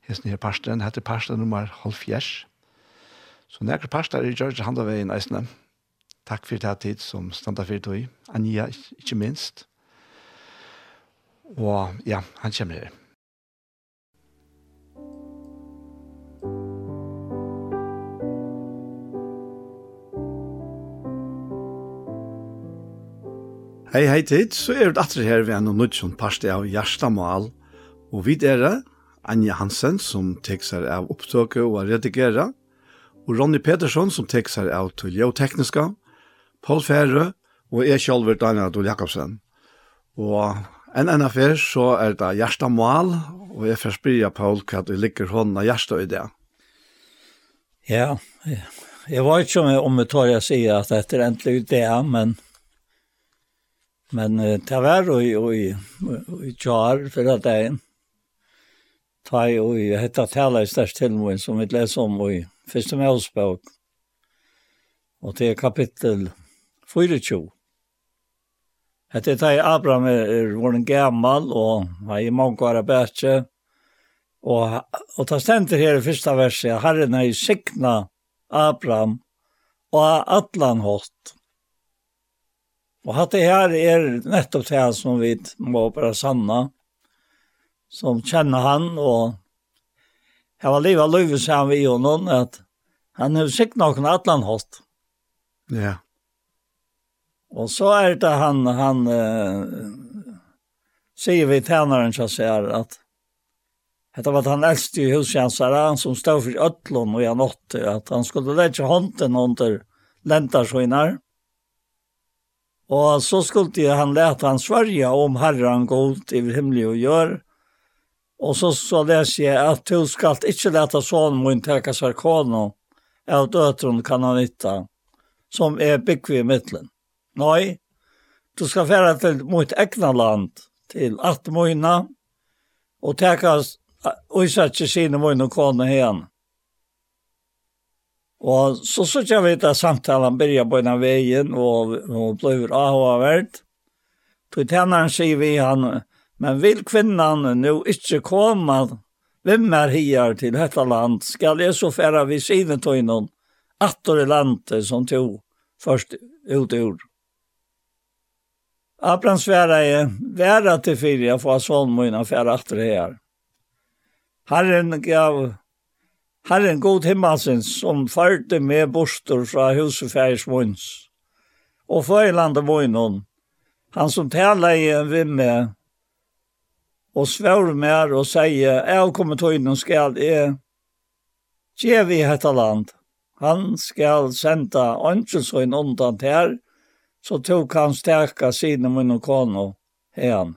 Hesten her parsten heter parsten nummer halvfjers. Så nærkere er i George Handaveien eisene. Takk for det tid som standa for det i. Anja, ikke minst. Og ja, han kommer her. Hei, hei tid, så er det atre her ved en og nødgjøn parste av Gjerstamal, og vi er det, Anja Hansen, som tek seg av opptøket og redigera, og Ronny Petersson, som tek seg av tuljeotekniska, Paul Færre, og jeg selv er Daniel Adol Jakobsen. Og en enn affær så er det Gjerstamal, og jeg får spyrja Paul hva du ligger hånda Gjerstad i det. Ja, jeg, var ikke om jeg tar jeg sier at dette er endelig det, men... Men uh, det var jo i tjar for at jeg ta i og i hette tala i størst tilmål som vi leser om i første medspåk. Og det er kapittel 24. Hette er i Abraham er våren gammal og har i mange år bedre. Og, og ta stenter her i første verset, Herren er i sikna Abraham og atlan hatt Og at det her er nettopp det her som vi må bare sanna, som kjenner han, og jeg var livet løyve sammen vi og noen, at han har sikkert noen atlan hatt. Ja. Og så er det han, han uh, sier vi tjeneren som sier at Hetta var han eldste i husjansara, han som stod for ötlån og han åtte, at han skulle lägga hånden under lentarskinar. Mm Og så skulle han lete han svärja om Herren god i himmelig og gör. Och så så leser jag att du skall inte läta sonen min täcka sarkano. Av døtron kan han hitta. Som är byggvi i mitten. Nej. Du skal fære til mot egna land. Till at mojna. Och teka og isa ikke sine och kona igen. Og så så jag vet att samtalen börjar på ena vägen och och blir avhåvert. Då tjänaren säger vi han men vill kvinnan nu inte komma vem är här till detta land skall det så färra vi sidan till någon attor i landet som tog först ut ur. Abraham svära är värda till fyra för att son mina färra attor här. Herren gav Herren god himmelsens, som førte med bostor fra husefærs munns, og føylande munnen, han som taler i en vimme, og svår mer og sier, jeg kommer til innom skal jeg, gje vi hetta land. Han skal senda ønskelsøyn undan her, så tok han stærka sine munn og kono her.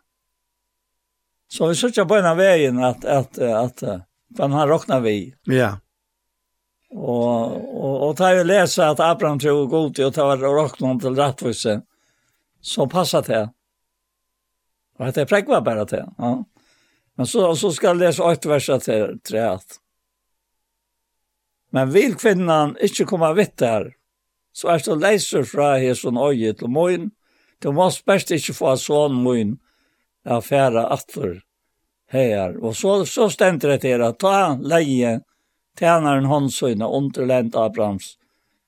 Så vi sørger på en av veien at, at, at, at men han råknar vi. Ja. Og, og, og da jeg leser at Abraham tror god til å ta råkna til rettvise, så passar det. Og at det prekva bare til. Ja. Men så, så skal jeg lese åtte verset til treet. Men vil kvinnan ikke komme vidt der, så er det leiser fra hesson øye til moin, du må spørst ikke få sånn moin, ja, færa atter her. Och så, så stämde det til att ta leie tjänaren håndsøyne underlent Abrahams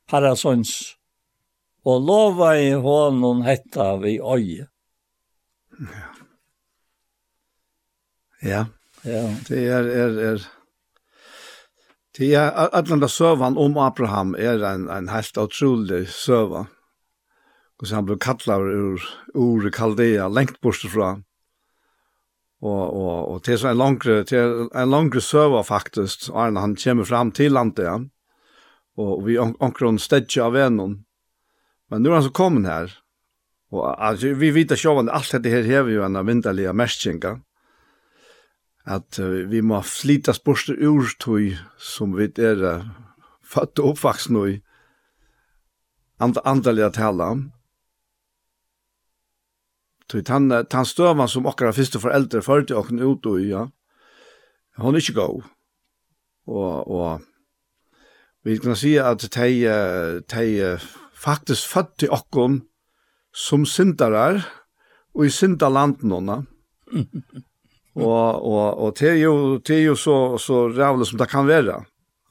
herresøns och lova i honom hetta vi øye. Ja. Ja. Ja. Det är är är Det er allan där om Abraham är en en helt utrolig söva. Og så han ble kattlet ur ur Kaldea lengt bort ifrån og og og til så en langre til en langre server faktisk og han kommer fram til landet ja. og vi ankron stedje av venon men nu er han så kommen her. Og altså vi vita sjåvan alt dette her her jo en vinterlige meskinga at uh, vi må flita spørste urtøy som vi er uh, født og oppvaksen i and, andalige tala. Tog han tann støvan som okkara fyrste foreldre førte okken ut og ja, hon er ikke gå. Og, og vi kan si at de, de faktisk født til okken som syndarar og i syndaland nonna. og, og, og det er jo, det er jo så, så rævlig som det kan være,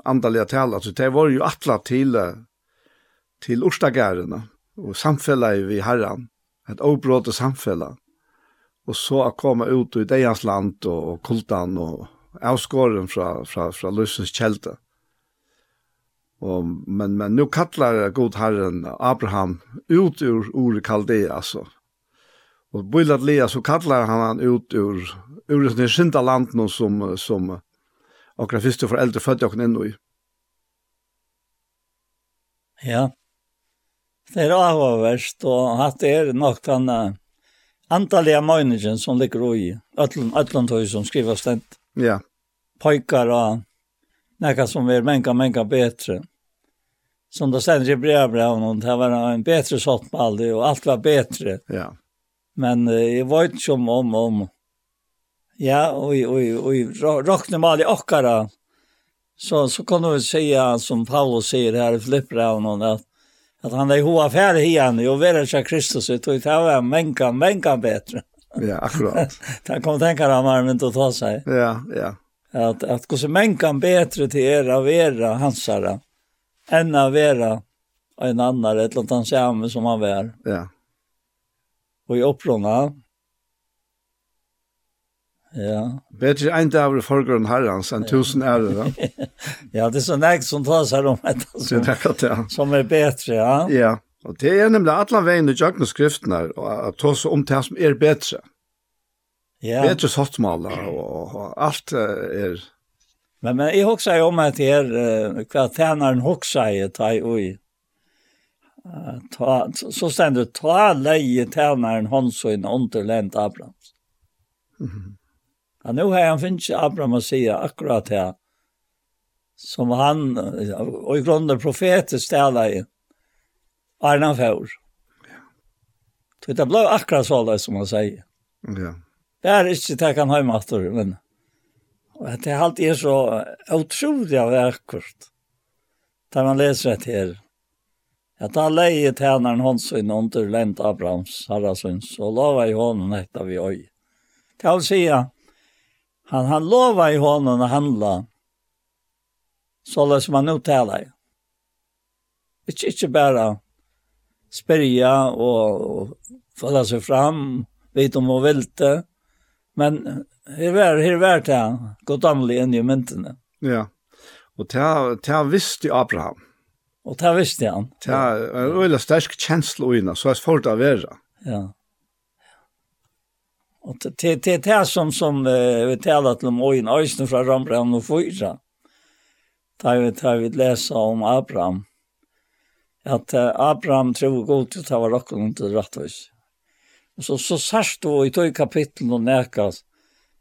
andalige tala. Så det var jo atla til, til orstagærene og samfellet vi herran et obrott samfellet, Och så å komma ut i deres land och, og kultan och avskåren från från från Lussens kjelte. Och men men nu kallar god Herren Abraham ut ur ur Kaldea altså. Och bøylet Lea så kallar han han ut ur ur det skynda land som som och første foreldre äldre födda och ännu i. Ja. Det er avhåverst, og hatt er nok den antallige møgningen som ligger i ötlund, høy som skriver stent. Ja. Pojkar og nekka som er menka, menka betre. Som det stender i brevbrev, og det var en betre sottball, og alt var betre. Ja. Men uh, jeg vet ikke om, om, om, ja, og, og, og, og råkne mal i okkara, så, så kan du säga som Paulus sier her i Filippbrev, at att han er hoa färd igjen, jo vara sig Kristus ut och ta var menkan, menkan bedre. Ja, akkurat. han kom deg om han vil ta seg. Ja, ja. Att att gå så mänka bättre til er av era hansara enn av vera en annan eller annet han säger som han var. Ja. Og i opprona, Ja. Bättre en dag i förgrunden herrans än tusen ära. ja, det är så näkt som tar här om detta Så det som är bättre, ja. Ja, och det är nämligen alla vägen i jökna skrifterna och att ta sig om det som är bättre. Ja. Bättre sortmala och, och allt är... Men, men jag också om att det är uh, vad tjänaren också är ta i ta så ständer ta leje tjänaren hon så en underländ Abrahams. Mm -hmm. Ja, nu har han finnit Abraham att säga akkurat här. Som han, och i grunden profetet ställer i. Arna Fjord. Ja. Det blev akkurat så där som han säger. Ja. Det er ikke det kan ha i matur, men det er alltid så utrolig av vackert. Da man leser det här. Att han lejer tjänaren Hansson under Lent Abrahams, Harrasons, og lova i hånden etter vi i. Det vill säga, Han, han lovar i honom att handla. Så lär som han tala i. Ikke, ikke bare spärja og, og følge seg fram, vite om och välte. Men her var, her var det gott inn i myntene. Ja, og til här visste Abraham. Och det visste han. Det er en väldigt stark känsla i henne, så jag får det å være. Ja. Og det det det som som vi talar til om ojen östen fra Rambram og Fyra. Da vi tar vi läsa om Abraham. Att Abraham tror god til å ta var rocken til rettvis. Og så så sørst då i tog kapittel og näkas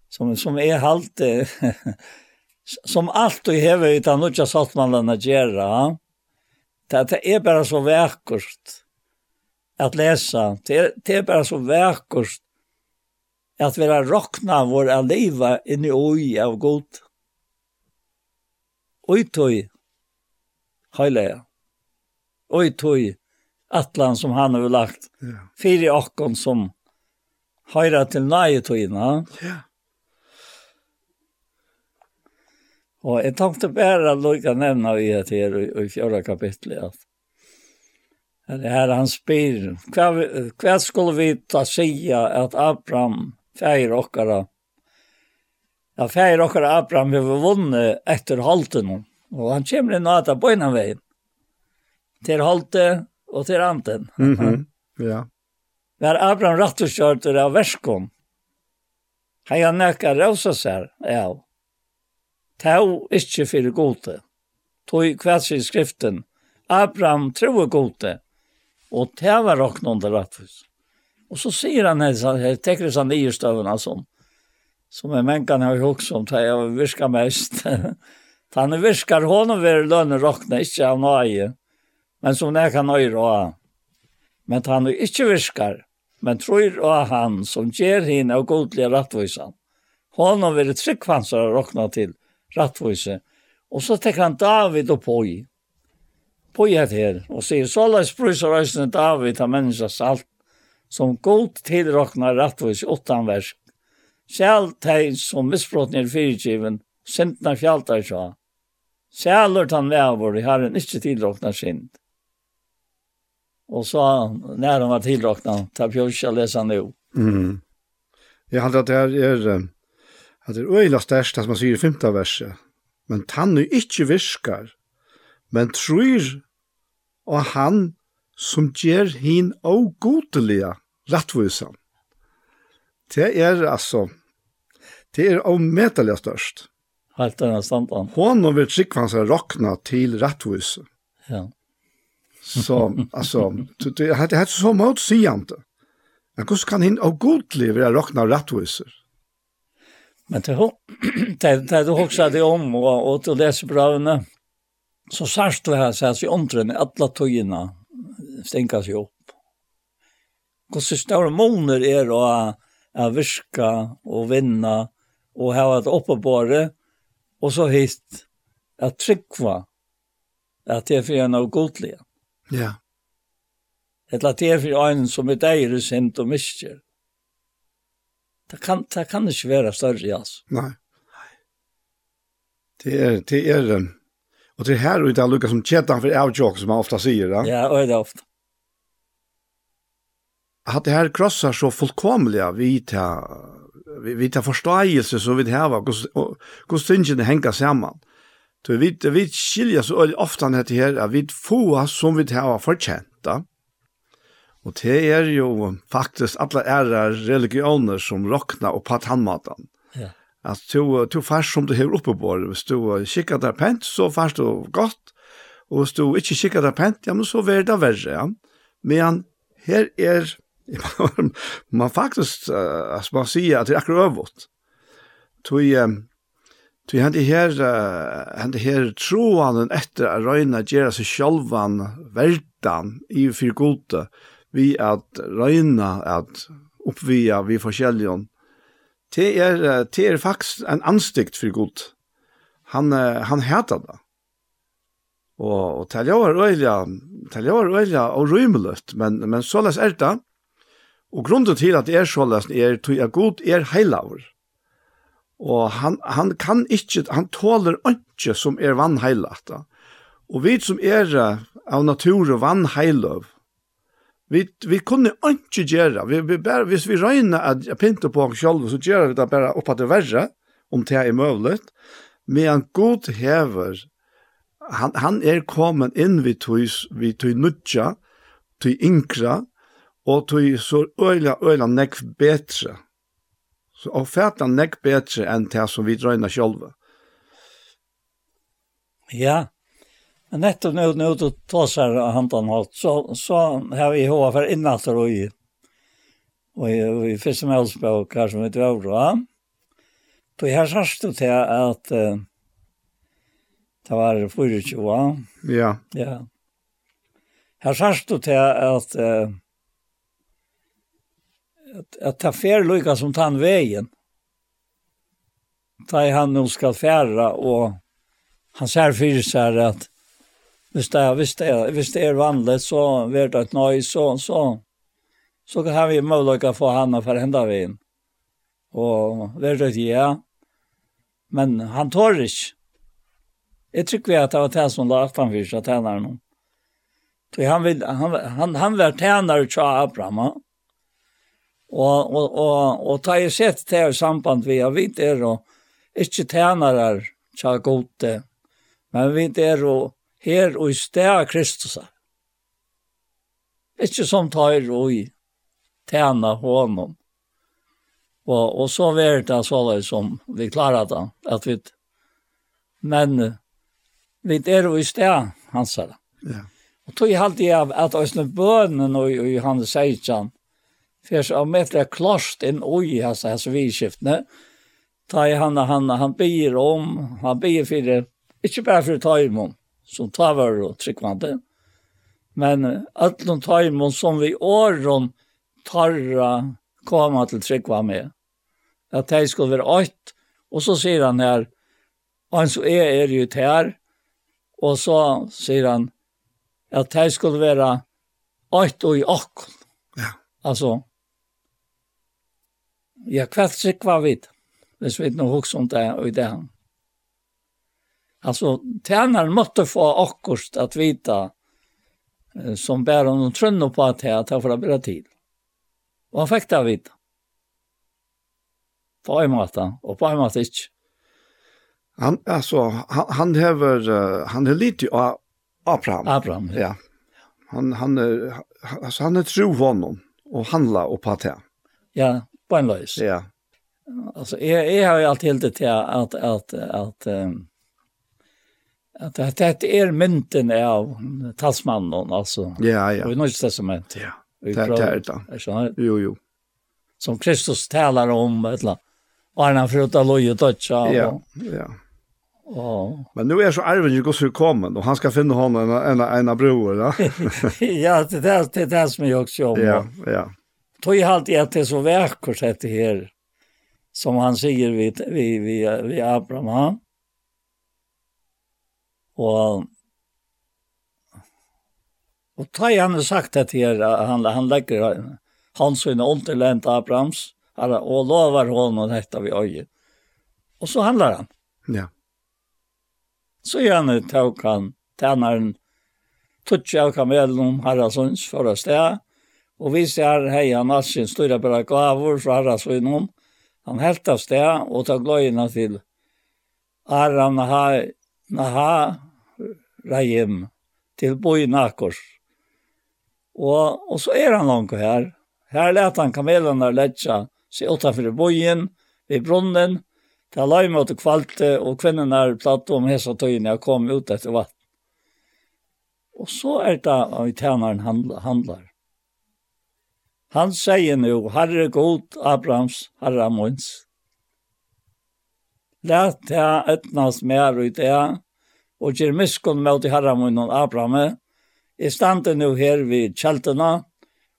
som som er halt som allt och häver utan något jag satt gjøre. Det det er bare så vackert att läsa. Det det er bare så vackert at vi har råkna vår aleva inni oi av god. Oi tøy, heileia. Oi tøy, atlan som han har lagt, ja. fire akkon som høyra til nøye tøyna. Ja. Og jeg tenkte bare lukka nevna i et her i fjorda kapitlet at Det her han spyr. Kvar skulle vi ta säga at Abraham feir okkara. Ja, feir okkara Abraham hefur vunni etter halten og han kemur inn á þetta bøyna vegin. Til halte og til anten. Mm -hmm. ja. Var Abraham rattuskjørtur av verskom. Han ja nekka rausa seg, ja. Tau ikkje fyrir gode. Tog kvæts i skriften. Abraham tror gode. Og tau var oknånda rattus. Og så sier han här, så jeg täcker sig ner i som, som en mänkan har ju också om det jeg viskar mest. han viskar honom ved lønne rockna, ikkje av nøye, Men som det kan nøye råa. Men han är inte viskar, men tror av han som ger henne og godliga rattvisan. Honom vid tryckfansar rockna til rattvise. Og så täcker han David og Poi. Poi Poj heter og sier, så la prusar rösten David av människans alt som god tilrokna rattvis åttan vers. Sjæl teg som misbrotten er fyrtgiven, sintna fjaltar sja. Sjælur tan vevor, i herren ikkje tilrokna sint. Og så, når han var tilrokna, ta pjøsja lesa nu. Mm. Jeg halte at det er, at det er øyla størst, at man sier i femta verset, men han tannu ikke virkar, men tror og han som gjer hin og godelige rattvisan. Det er altså, det er avmetelig størst. Helt denne standen. Hon og vil trykke hans rakna til rattvise. Ja. Så, altså, det, det, det er så motsigjende. Men hvordan kan henne av godlig være rakna rattviser? Men det, det, det du også det om, og, og til lesebravene, så sørst du her, så er det omtrent, alle togene stinkas jo hur så stora månader är då å viska och vinna och ha varit uppe på det och så hit att tryckva att det är för en av godliga. Ja. Eller at det för en som er och sent och miskjer. Det kan, det kan inte vara större alltså. Nei. Det er, det er, og det er her ute av som kjetan for avjok, som man ofta sier, da. Ja, och det er ofta at det her krossar så fullkomliga vi ta vi, vi ta förståelse så vi hava hvordan tingen det hänga samman. Så vi vi skilja så ofta när det här vi få som vi hava Da. Och det är ju faktiskt alla ære religioner som råkner och på tandmatan. Ja. Alltså du, du fast som du har uppe på det du skicka deg pent så fast och gott. Och du inte skicka deg pent ja men så er det värre. Ja. Men her er man faktisk, uh, as man sier, at det er akkurat øvått. Tui um, tui handi her uh, handi her troanen etter a røyna gera seg sjálvan verdan i fyrir gode vi at røyna at oppvia vi forskjellion det er, det er faktisk en anstikt fyrir god. Han, han heter det. Og, og til jeg var øyla, til jeg var øyla og rymelig, men, men såles er det, Og grunden til at det er såles er tog er god er heilaver. Og han, han kan ikke, han tåler ikke som er vannheilata. Og vi som er av natur og vannheiløv, vi, vi kunne ikke gjøre, vi, vi bare, hvis vi røyner at jeg pynter på oss selv, så gjør vi det bare opp at det verre, om det er mulig, men god hever, han, han er kommet inn vi tog, vi tog nudja, tog inkra, og tog så øyla, øyla nekk betre. Så og fæta nekk betre enn det som vi drøyna sjolva. Ja, men nettopp nu, nu du tåsar hantan halt, så, så har vi hova for innatter og i, og i, og i fyrste meldspåk her som vi drøyver, ja. Så her sørst du til at uh, det var 24, ja. Ja. Her sørst du til at uh, att, ta fer lukka som tann vägen. Ta i han nu skal färra och han ser fyrir seg att visst det visst det visst det är vanligt så vart et nøy, så så så kan vi möjliga få han att förhända vägen. Och vart det ja. Men han tår ikke. Jeg Jag tycker att det var det som la fram för sig att han. Så han vill han han han var tjänare till Abraham. Og, og, og, og ta i sett det i samband vi har vidt er og ikke tænare tja gode, men vi er og her og i sted Kristus. Ikke som tar og i tæna honom. Og, og så var det såleis som vi klarer det, at vi, men vi er og i sted sa det. Ja. Og tog jeg alltid av at Øsne Bønen og, og Johannes Seidjan, för så om etter klost in oj alltså hans vi skiftne ta i han han han byr om han byr för det inte bara för ta som tar var och tryckvante men allon ta imon som vi åren tarra komma till tryggva med at de skulle være ått, och så säger han her, han så är er ju här och så säger han at de skulle vara ått och i akkon. Ja. Alltså Ja, hva sikk vi vidt, hvis vi nå hukks om det og det han. Altså, tjeneren måtte få akkurst at vita som bär honom trunno på at här ta for å bli tid. Og han fikk det å vite. På en måte, og på en måte ikke. Han, altså, han, han hever, han er lite av Abraham. Abraham, ja. ja. Han, han, er, altså, han er tro honom og handla opp på att här. Ja, beinløys. Ja. Alltså jag jag har ju alltid helt det att att att att att det är mynten av talsmannen alltså. Ja, ja. Det är något sånt som det Ja. Det är det. Jo, jo. Som Kristus talar om eller och han föruta loje toucha Ja, ja. Oh. Men nu är så arven ju gosse kommen och han ska finna honom en en en bror, va? ja, det där det där som jag också om. Ja, ja tog jag alltid att det är så vackert det här som han säger vid vid vid, vid Abraham. Ha? Och och ta han har sagt det här han han lägger han så en återlänt Abrahams alla och lovar honom detta vi öje. Och så handlar han. Ja. Så gärna tog han tjänaren tutsi av kamelen om Haraldsons förra steg, Og vi ser hei han alsin styrra bare glavor fra Arrasvinnum. Han helt av sted og tar gløyina til Arra Naha, Naha Rahim til Boi Nakors. Og, og så er han langt her. Her let han kamelene letja seg utenfor bojen, ved brunnen, til løyme mot kvalte, og kvinnerne er platt om hese tøyene og kom ut etter vatt. Og så er det av tjeneren handler. Han sier nå, Herre god, Abrahams, Herre Måns. Læt det etnast mer ut det, og gjør miskunn med til Herre Måns og Abraham. Jeg stande nå her vid kjeltene,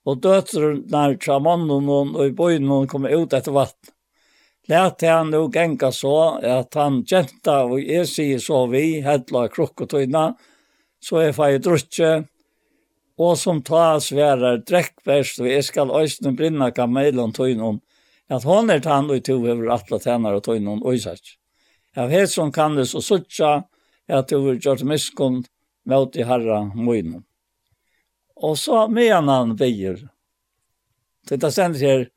og døtrene fra mannen og i bøyene kommer ut etter vatten. Læt det nå genga så, at han jenta og jeg sier så vi, hedla krukkotøyna, så jeg får drutje, og som ta sværar drekkverst, og jeg skal øyne brinna kamelen tøynon, at hon er tann og to over atla tænar og tøynon øysats. Jeg vet som kan det så suttja, at du vil gjort miskund, møte i herra møynon. Og så medan han veier, til det stendet her,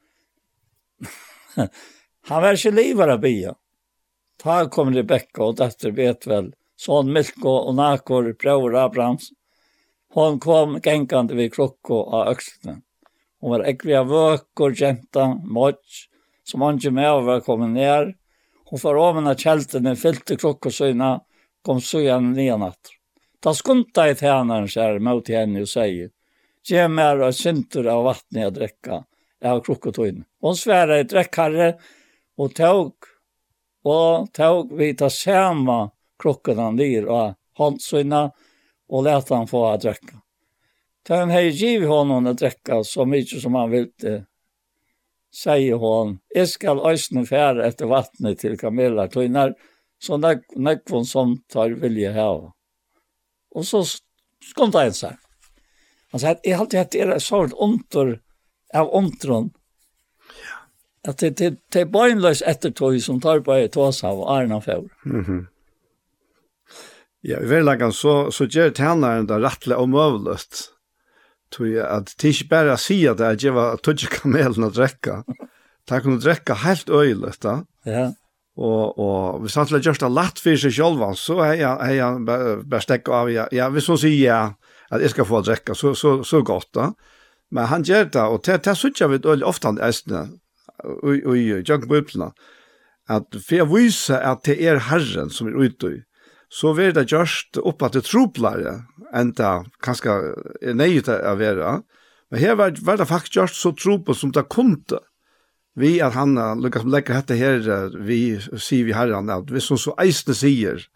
han var ikke livar av bia. Ta kom Rebecca og datter Betvel, son Milko og Nakor, bror Abrahams, Hon kom gengande vid krokko av öxlen. Hon var äckliga vökor, jenta, mått, som inte med var kommit ner. Hon för av mina fyllte krokko klockosyna, kom så igen ner natt. Ta skunta i tjänaren kär mot henne och säger Ge mer av syntur av vattnet jag dräcka. av har krokotoin. Hon svärade i dräckare och tåg, och tåg vi ta samma krokkotan ner och handsynna og lät han få att dricka. Där han hade givit honom att dricka så mycket som han ville säger hon, jag ska ösna färre efter vattnet till Camilla Tøynar, så nekvon som tar vilja her. Och så kom det en seg. Han sa, jeg har alltid hatt er sånt ontor av ontron, at det er bøgnløs ettertøy som tar på et tås av Arna Fjord. Mm -hmm. Ja, i verlagan så, så gjør tænaren det rettelig og møvlet. Tog jeg at det ikke bare sier det, at jeg var tøtje kamelen å drekke. Det kunne drekke helt øyelig da. Ja. Og, og hvis han skulle gjøre det lett for seg selv, så er jeg, er jeg bare stekket av, ja, ja, hvis hun sier ja, at jeg skal få drekka, så, så, så godt da. Men han gjør det, og det, det synes jeg vet øyelig ofte han eisene, og i jøkken på at for jeg viser at det er Herren som er ute i, så vil det gjørst opp at det troplare enn det kanskje er nøyet å være. Men her var, var det faktisk gjørst så tropa som det kunde. Vi at han lukkar som legger dette her, vi sier vi herran, at hvis hun så eisne sier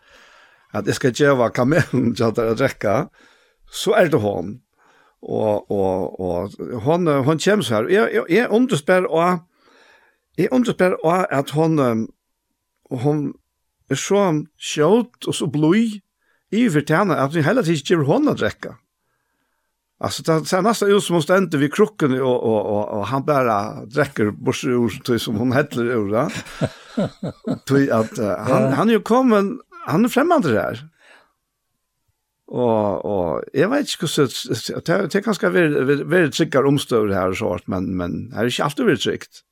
at jeg skal gjøre kamelen til å drekke, så er det hon. Og, og, og hon, hon kommer så her. Jeg, jeg, jeg underspør og jeg underspør og at hon, hon er så skjøt og så blod i fortjene at vi heller ikke gjør hånd å drekke. Alltså det ser nästan ut som hon ständer vid krocken och, och, och, och han bara dräcker bors ur som hon heller ur. Ja? Tui att uh, han, han är ju kommen, han är främmande där. Og, og jeg vet ikke hvordan, det, er det veldig ska omstøver her og omstövare sånt, men, men det er ikke alltid väldigt tryggt.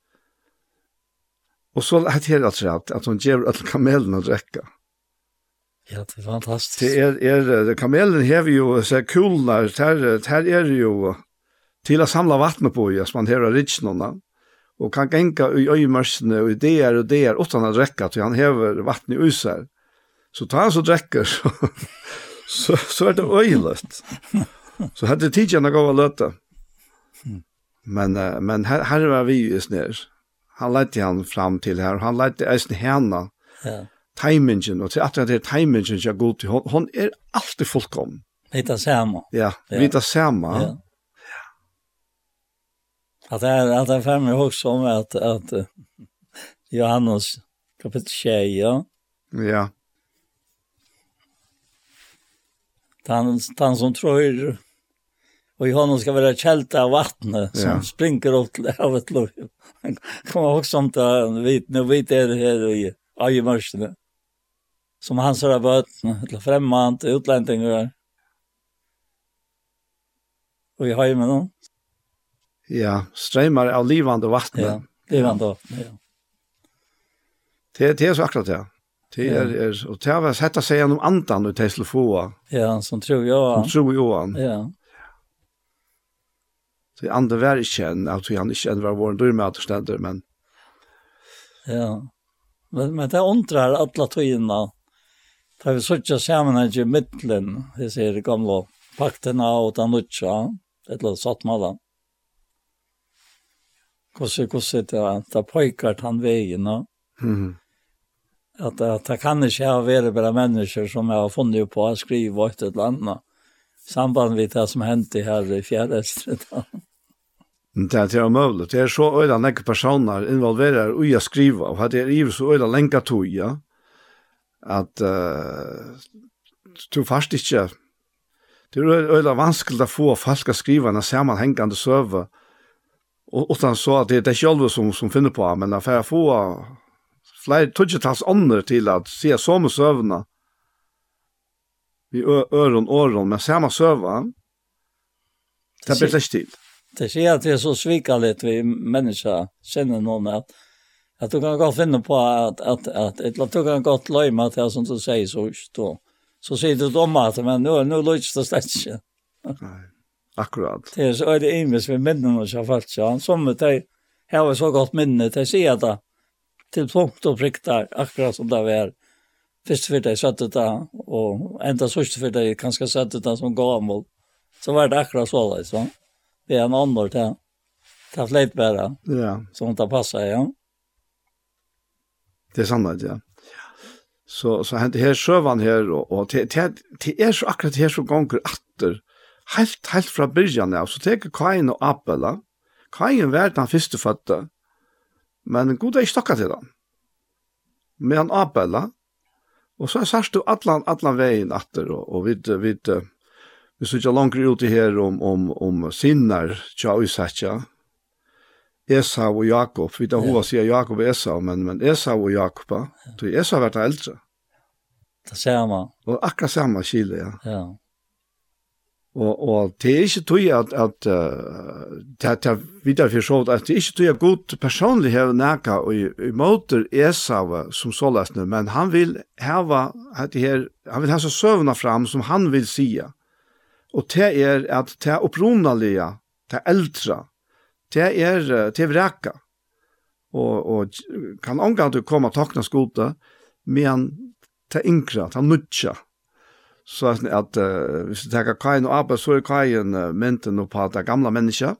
Og så har det helt rätt att hon ger alle kamelen att drekke. Ja, det är fantastiskt. Det är, är kamelen har jo så kulnar, här, her är det ju till att samla vatten på ju, som man har ridsnorna. Och kan genka i øyemørsene, och det er och det er, utan att drekke, för han häver vatten i usar. Så tar han så drekker, så, så, så er det øyeløst. Så hade tidigare något att løte. Men, men här, här var vi ju snär han lette han fram til her, han lette eisen henne, ja. timingen, og til at det er timingen jeg god til, hon, hon er alltid fullkommen. Vita sama. Ja, ja. vita sama. Ja. Att det är att det fem mig också om att att uh, Johannes kapitel 6 ja. Ja. Han, han som tror och i honom ska vara kälta av vattnet som ja. springer upp till havet. Han kommer också om det, vit, nu vet jag det här i Ajemörsen. Som han sådär böten, till främmande, utlänningar. Och i Ajemörsen. Ja, strömmar av livande vatten. Ja, livande vatten, ja. Det, det er så akkurat det. Det er, er, og det har sett å si gjennom andan och det skulle få. Ja, som tror jag. Som tror jo jag. Ja. Så andre var ikke en, at han ikke en var våren dyrmøter stender, men... Ja, men, men det undrar alla tøyina. Da vi sørger sammen i midtelen, det ser det gamle paktene og den nutja, et eller annet satt med den. Hvordan, hvordan det er, det pojkar han veien, no? Mm. At, at det kan ikke ha vært bare mennesker som jeg har funnet på å skrive et eller annet, samband med det som hendte her i fjerdestret. Det er omøvelig. Det er så øyla nekka personer involverer ui å skrive, og det er iver så øyla lenka ja. at uh, du fast ikke, det er øyla vanskelig å få folk å skrive en sammenhengende søve, utan så at det, det er ikke alle som, som finner på, men at for å få flere tøtjetals ånder til at se som søvna, vi øron åron, men samme søvna, det blir ikke til. Det sier at det er så svikarligt vi mennesker kjenner noen at, at du kan godt finne på at, at, at, at du kan godt løyme til det som du sier så då Så sier du dom at men nå, nå løyes det slett ikke. Nei, akkurat. Det er så er det imens vi minner noe som falt seg. Han som det her var så godt minne til å si at det til punkt og prikt der, akkurat som det var. Først for det satt det og enda sørst for det kanskje satt det som gammel. Så var det akkurat så det, sånn vi en annor till. Ta fleit bara. Ja. Så hon tar passa, ja. Det er sant, ja. Så, så hent her søvann her, og, og til, til, til er så akkurat her så gonger atter, helt, helt fra byrjan av, så teker Kain og Abela. Kain var den første fødte, men god er ikke stokka til den. Men Abela, og så er sørst du atlan, atlan veien atter, og, og vid, vid, vid Vi sitter langere ute her om, om, om sinner, tja og satja. Esau og Jakob, vi tar hova sier Jakob og Esau, men, men Esau og Jakob, så Esau vært eldre. Det ser man. Og akkurat samme kile, ja. Ja. Og, og det er ikke tog at, at uh, det, det er videre forstått, at det er ikke tog at god personlig har nækka og i, i måter Esau som så løsner, men han vil hava, her, han vil ha så søvna fram som han vil sia. Ja Og det er at det er opprunalige, det er eldre, det er, det er vreka. Og, og kan omgang til å komme og takne skote, men det er yngre, det er nødja. Så at uh, hvis du tenker kajen og apel, så er kajen uh, mynten på at det er gamle mennesker,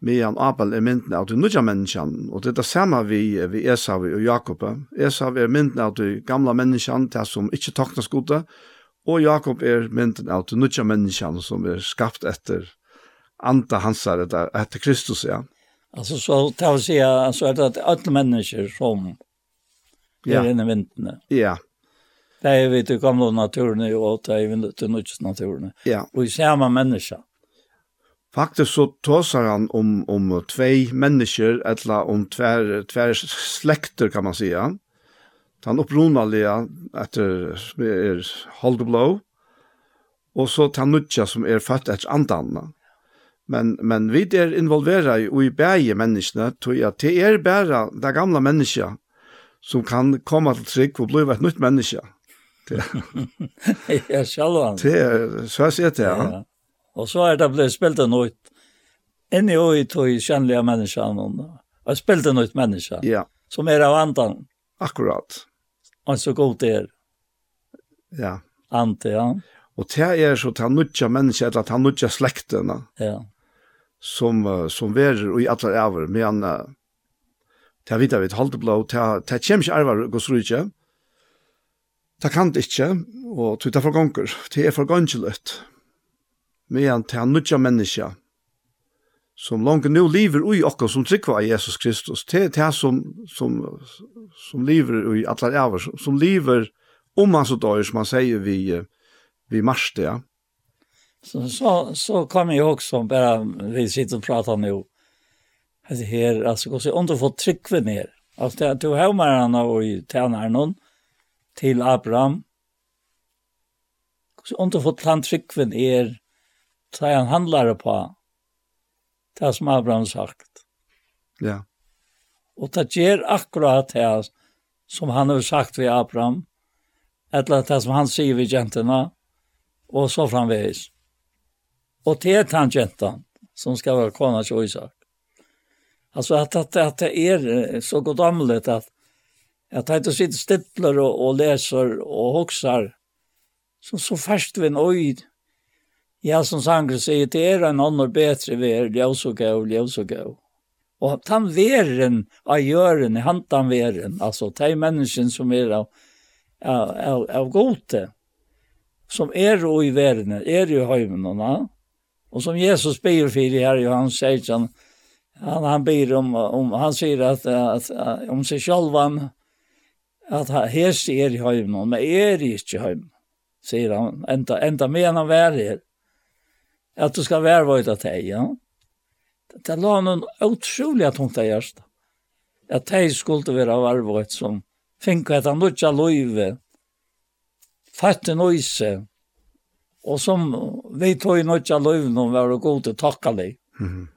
medan Abel er mynten av det nødja menneskene, og det er det samme vi, vi Esau og Jakob. Esau er mynten av det gamla menneskene, det som ikke taknes gode, Og Jakob er mynden av til nødja menneskene som er skapt etter anda hansar etter, etter Kristus, ja. Altså, så tar vi si altså, er det alle mennesker som er inne i vintene. Ja. Det er vi til gamle naturen, og det er vi til nødja naturen. Ja. Og i samme mennesker. Faktisk så tåsar han om, om tvei mennesker, eller om tver, tver slekter, kan man säga den opprunalige etter er Holdeblå, og så ta nutja som er født etter andan. Men, men vi er involvera i ui i bæge menneskene, tror jeg, det er bare det gamle mennesket som kan komme til trygg og bli et nytt menneske. ja, selv. Det er, så jeg sier det, ja. ja. Og så er det blitt spilt en nytt. Inni og i tog kjennelige mennesker, og spilt en nytt menneske, ja. som er av andan. Akkurat. Og så god det er. Ja. Ante, ja. Og det er så ta han nødja mennesker, eller ta han nødja slektene, ja. som, som verer og i alle æver, men uh, det er vidt av et halvdeblå, det er kommer ikke arver gos rydja, det kan det ikke, og det er for ganger, det er for ganger løtt, men det er nødja mennesker, som langt nu lever i och som tryckva i Jesus Kristus till till som som som lever i alla äver som, som lever om man så dör som man säger vi vi marste ja. Så så så kommer jag också bara vi sitter och pratar nu. Alltså här alltså går så under för tryckva mer. Alltså det du har man han och i tjänar någon till Abraham. Så under för tant tryckven är så han handlar på det som Abraham sagt. Ja. Og det gjør akkurat det som han har sagt ved Abraham, eller det som han sier ved jentene, og så framveis. Og det er den jenten som skal være kona til Isak. Alltså att att att det är så godomligt att att jag inte sitter stipplar och, och läser och hoxar så så fast vi en öjd Ja, som sanger sier, det er en annen bedre ver, ljøsogau, ljøsogau. Og den veren av gjøren, han den veren, altså de menneskene som er av, av, av, av gode, som er jo i verene, er jo høymene, og som Jesus ber for her, og han sier han, han, han ber om, om, han sier at, at, at om seg selv han, at her er i høymene, men er ikke høymene, sier han, enda, enda med han være her att du ska värva ut dig, ja. Det la någon otroliga tungt i hjärsta. At dig skulle vara värva ut som finka ett annutja löjve, fatte nöjse, og som vi tog i noe løyve når vi var god och tackade. Mm.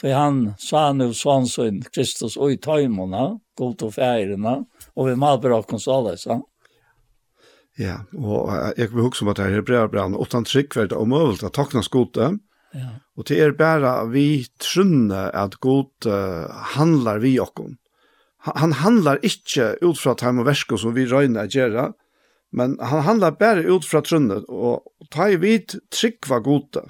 Så han sa nu svansson Kristus og i tajmona, god til færene, og vi malbrakon sa det, så. Ja, og jeg vil huske om at det er hebreabrand, åttan trygg var det omøvult at takna skote, ja. og det er bare vi trunne at god handlar vi okkom. Han handlar ikke ut fra time og versko som vi røyna gjerra, men han handlar bare ut fra trunne, og ta i vid trygg gode.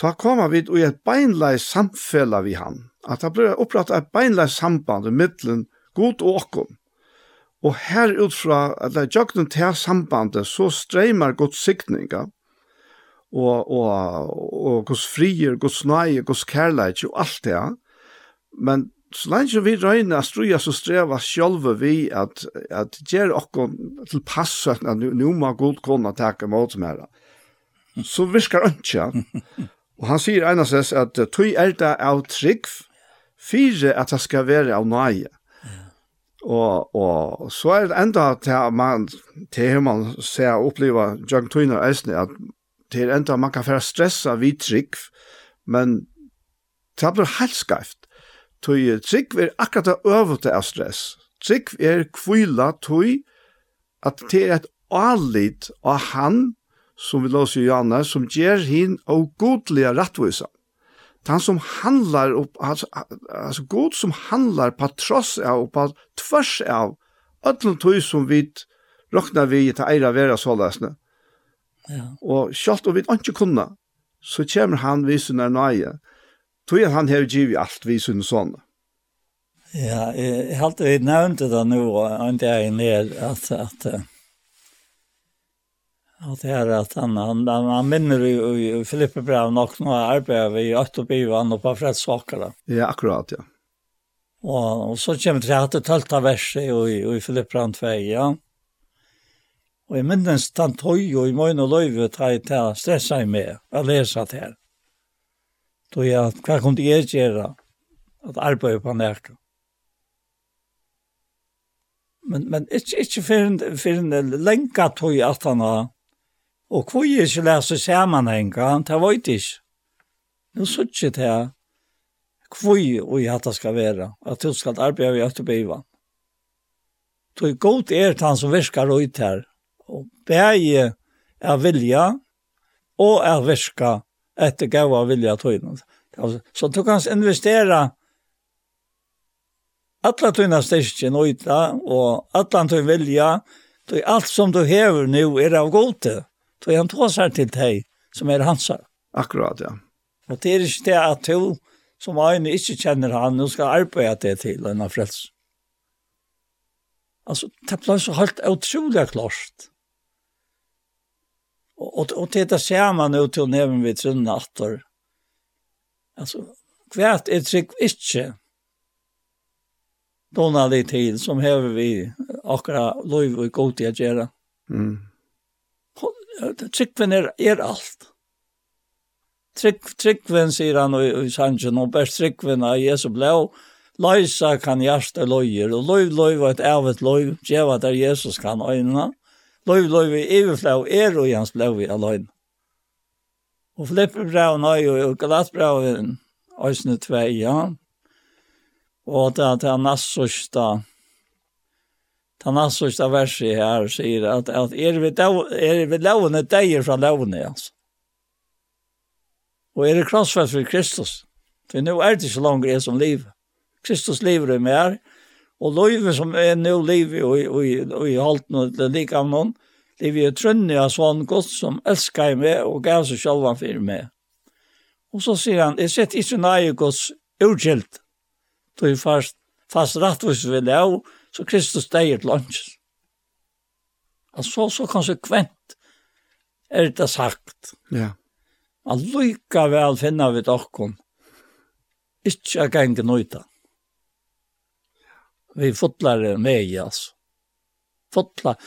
Ta koma vid og i et beinleis samfella vi han, at det blir opprattet et beinleis samband i middelen god og okkon. Og her utfra, at det er jøkken til sambandet, så streimar Guds sikninga, og, og, og Guds frier, Guds nøye, Guds kærleik, og alt det. Men så lenge vi røyner at struja så streva sjølve vi at, at gjer okkur til passet at nu må god kona takke mot som her. Så virkar ønskja. Og han sier einastes at tøy er det av trygg, fire at det skal være av nøye. Mm Og, og så er det enda til man, til man ser og opplever Jørgen Tøyner Eisne, at det er enda man kan være stressa vid trygg, men det blir helt skreft. Tøy trygg er akkurat det øvete av stress. Trygg er kvila tøy at det er et alit av han, som vi låser i Janne, som gjør hin og godlige rettviser han som handlar upp alltså, alltså god som handlar på tross av på tvärs av öllum tøy som vi rokna vi til eira vera sålesne. Ja. Og schalt och vi inte kunna, så kommer han vi sunnar nøye. Tøy han hever giv alt vi sunnar sån. Ja, jag har alltid nämnt det nu og inte är ned att att, at Ja, det er at han, han, han minner i, i Filippe Brev nok nå arbeider vi i och og på fredsvakare. Ja, akkurat, ja. Og, og så kommer det til at det tølta verset i, i Filippe Brev 2, ja. Og jeg minnes den tøy og i morgen og løyve tar jeg til å stresse meg med å lese det her. Då jeg, hva kunne jeg gjøre? At arbeide på nærke. Men, men ikke, ikke for en, for en lenge tøy at han har Og hvor jeg ikke leser sammenhengen, det var ikke. ikke. Nå så ikke det her. Hvor jeg hatt det skal være, at du skal arbeide i Øtterbivan. Det er godt er han som virker ut her, og bæge er vilja, og er virka etter gav av vilja tøyden. Så du kan investere alla tøyne styrkjen ut ytla, og alla tøyne vilja, Det tøy alt som du hever nu er av gode. Så han tåsar till dig som är hans. Akkurat, ja. Og det är ikke det att du som øyne inte känner han, nå ska arbeide det till en frälsning. Alltså, det ble så helt otroligt klart. Och, och, och det ser man nu til näven vi trunnen atter. Alltså, kvärt er trygg inte dona till som häver vi akra lov och god til å gjøre. Mm. Tryggven er, er alt. Trygg, tryggven, sier han i, i sangen, og best tryggven av Jesu blå, løysa kan hjerte løyer, og løy løy var et ævet løy, djeva der Jesus kan øynene. Løy løy vi iverflå er og hans blå i aløyne. Og Filippe braun nøy og Galat brau i øysene tvei, ja. Og det er nassosta den vers i her sier at, at er vi, dau, er vi lovne deier fra lovne altså. Og er det krossfest for Kristus. For nå er det ikke langt jeg som liv. Kristus lever i mer, og livet som er nå liv i, og, og, i halten og det like av noen, liv i trønne av sånn godt som elsker meg og gav seg selv for meg. Og så sier han, jeg setter ikke nøye gods urgilt, du er fast, fast rettvis ved lov, og så Kristus deg et lunch. Altså så konsekvent er det sagt. Ja. Man lykka vel finna vi dokken. Ikke gang nøyta. Vi fotlar med i, altså. Fotlar.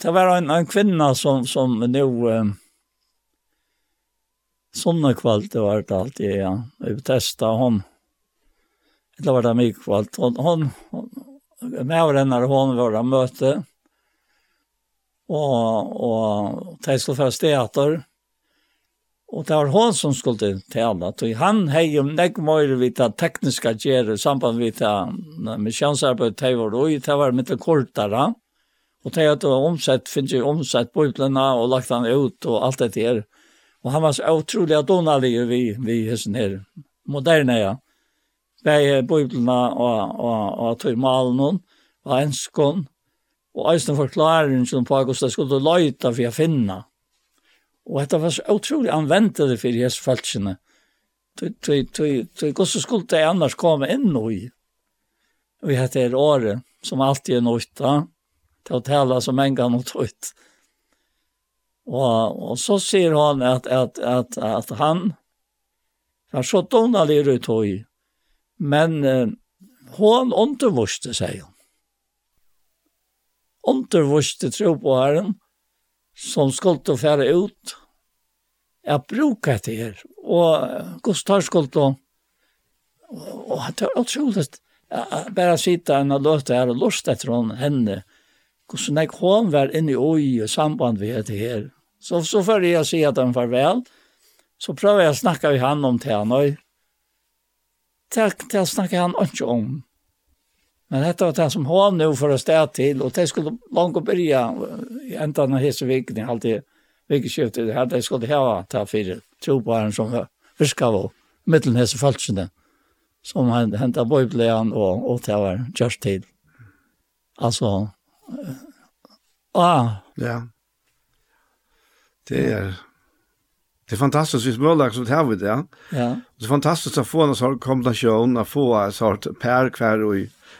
Det var en, en kvinna som, som nu Um, sånne kvalt det var det alltid, ja. Vi testa hon. Det var det mye kvalt. Hon, hon, hon, med när hon var det møte. Og, og de skulle Tesla steater. Og det var hon som skulle tävla. Och han hej ju näck mer vidt det tekniske gjøre i samband med det missionsarbete det var då det var med kortere. Og det att omsätt finns ju omsätt på utlarna och lagt han ut og alt det der. Og han var så utrolig donalig vi vi hessen her, moderne, ja bæði bøyblina og, og, og tøymalen og enskon, og eisen som på hvordan det skulle løyta for å finne. Og dette var så utrolig det for Jesu falskene. Hvordan skulle det annars komme inn i? Vi hette er året, som alltid er nøyta, til å tale som en gang og tøyt. Og, og så sier han at, at, at, at han var så donalig ut høy, Men eh, hon undervurste seg hun. Undervuste tro på herren, som skulle fære ut, jeg bruker etter her, og Gustav skulle, og det var utrolig, bare sitte henne og løte her og lust etter henne, hvordan jeg kom var inne i oi i samband med det her. Så, så før jeg sier at han farvel, så prøver jeg å snakke med han om det han, og det, det snakker han ikke om. Men dette var det som hon nå for å stå til, og det skulle langt å begynne, i enda av hese veckan. Alltid veckoskiftet. Det hadde jeg skulle ha fire tro på troparen som fiskar av mittelen hese falskene. Som han hämtade bojblejan og, og det var just till. Alltså. Ah. Ja. Det är Det är fantastiskt vis möjligt som det här vid det. Ja. Det är fantastiskt å få en sånn kombinasjon, å få en sånn per kvar och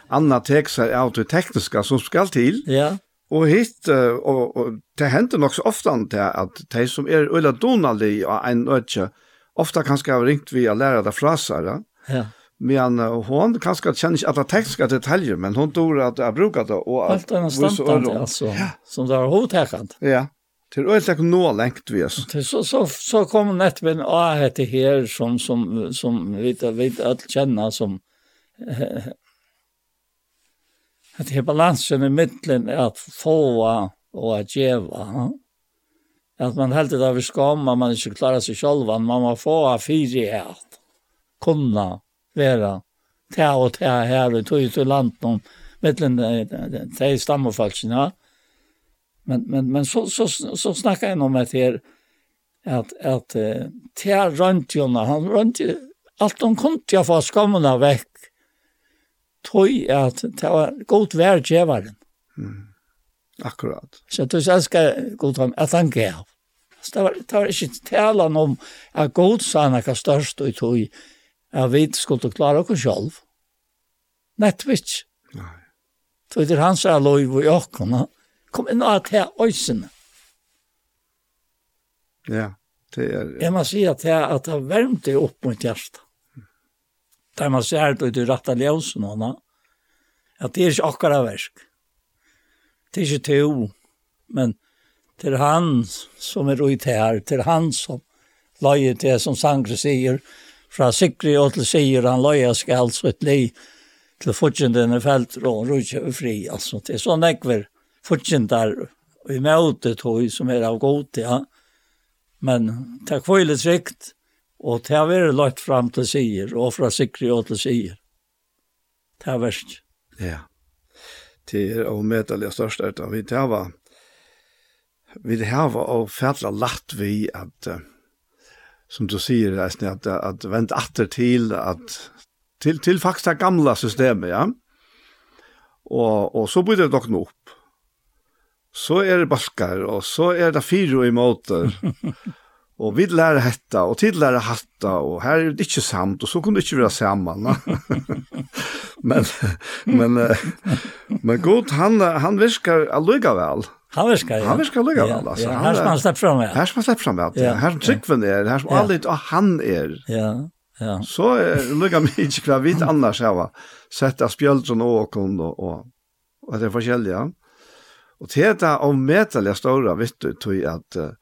anna tekster av det tekniske som skal till. Ja. Och hit och, och det händer nok så ofta inte att de som är eller Donald og en ötje ofta kanske har ringt via fra seg, Ja. Men hon kanske känner inte alla tekniske detaljer men hon tror att jeg bruker det och allt standard, stamtar alltså som det har hovedtekant. Ja. Det är öligt nå längt vi oss. Så, så, så kommer en A hette här som, som, som vi vet att känna som eh, att det är balansen i mitten att få och att ge. Att man helt det vi skamma, man inte klarar sig själva, man må få fyrighet, kunna vara ta och ta här och tog ut i landet mellan de stammefalsarna. Ja Men, men, men så, så, så, snackar jag om det här att, att uh, Thea Röntjona, han röntjade allt hon kunde jag få skammarna veck. tog att det var god värdgivaren. Mm. Akkurat. Så du ska god honom att han gav. Så det var, det var inte talan om att god sanna kan störst och tog att vi skulle klara oss själv. Nettvits. Nei. Så det er hans här lov och jag kom inn og til øysene. Ja, det er... Jeg må si at jeg, at det varmte opp mot hjertet. Der man ser det ut i rett av at det er ikke akkurat versk. Det er ikke to, men til han som er ute her, til han som løyer til, som Sangre sier, fra Sikri og til sier han løyer skal altså et li til fortjentene felt, og rutje og fri, altså. Det er sånn ekver fortjentar i møte tog som er av god, ja. Men det er kvøylig trygt, og det har vært lagt fram til sier, og fra sikri og til sier. Det er verst. Ja. Det er og medelig størst er det. Vi tar var, vi tar var og fædla lagt vi at, som du sier, at, at, at vent atter til, at, til, til faktisk det gamla systemet, ja. Og, og så bryter det nok opp så er det balkar, og så er det fyra i måter. og vi lærer hetta, og tid lærer hatta, og her er det ikke samt, og så kunne det ikke være sammen. men, men, men god, han, han virker allikevel. Han virker, ja. Han virker allikevel, ja, altså. Ja, her skal han slipper fram, ja. Her som han slipper fram, ja. ja. Her som Tryggven er, her som ja. Alit, og han er. Ja, ja. Så er lukka mye ikke hva vi annars har sett av spjøldren og åkken, og, og, og det er forskjellige. Ja. Og til det er avmetelig ståre du, tog at uh,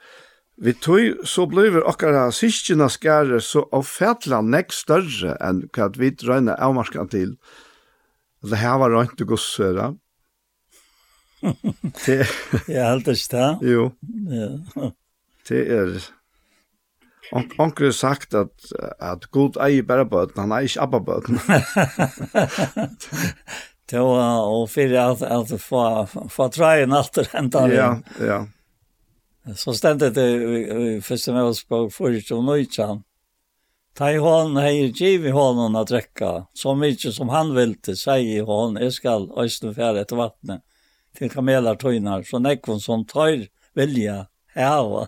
vi tog så blir okkara syskjena skære så avfætla nek større enn hva vi drøyne avmarska til. Det her var røynt og gossøra. Jeg held ikke det. Jo. Ja. Det er... Onkel har sagt at, at god eier bare bøten, han eier ikke abba bøten. Det var och för att att få få try en åter ända. Ja, ja. Så ständte det første med oss på og nøytjan. Ta i hånden hei giv i hånden å drekka. så mykje som han vilte, sier i hånden, jeg skal øyne färre etter vattnet til kamelar tojnar så nekvon som tøyr vilja heva.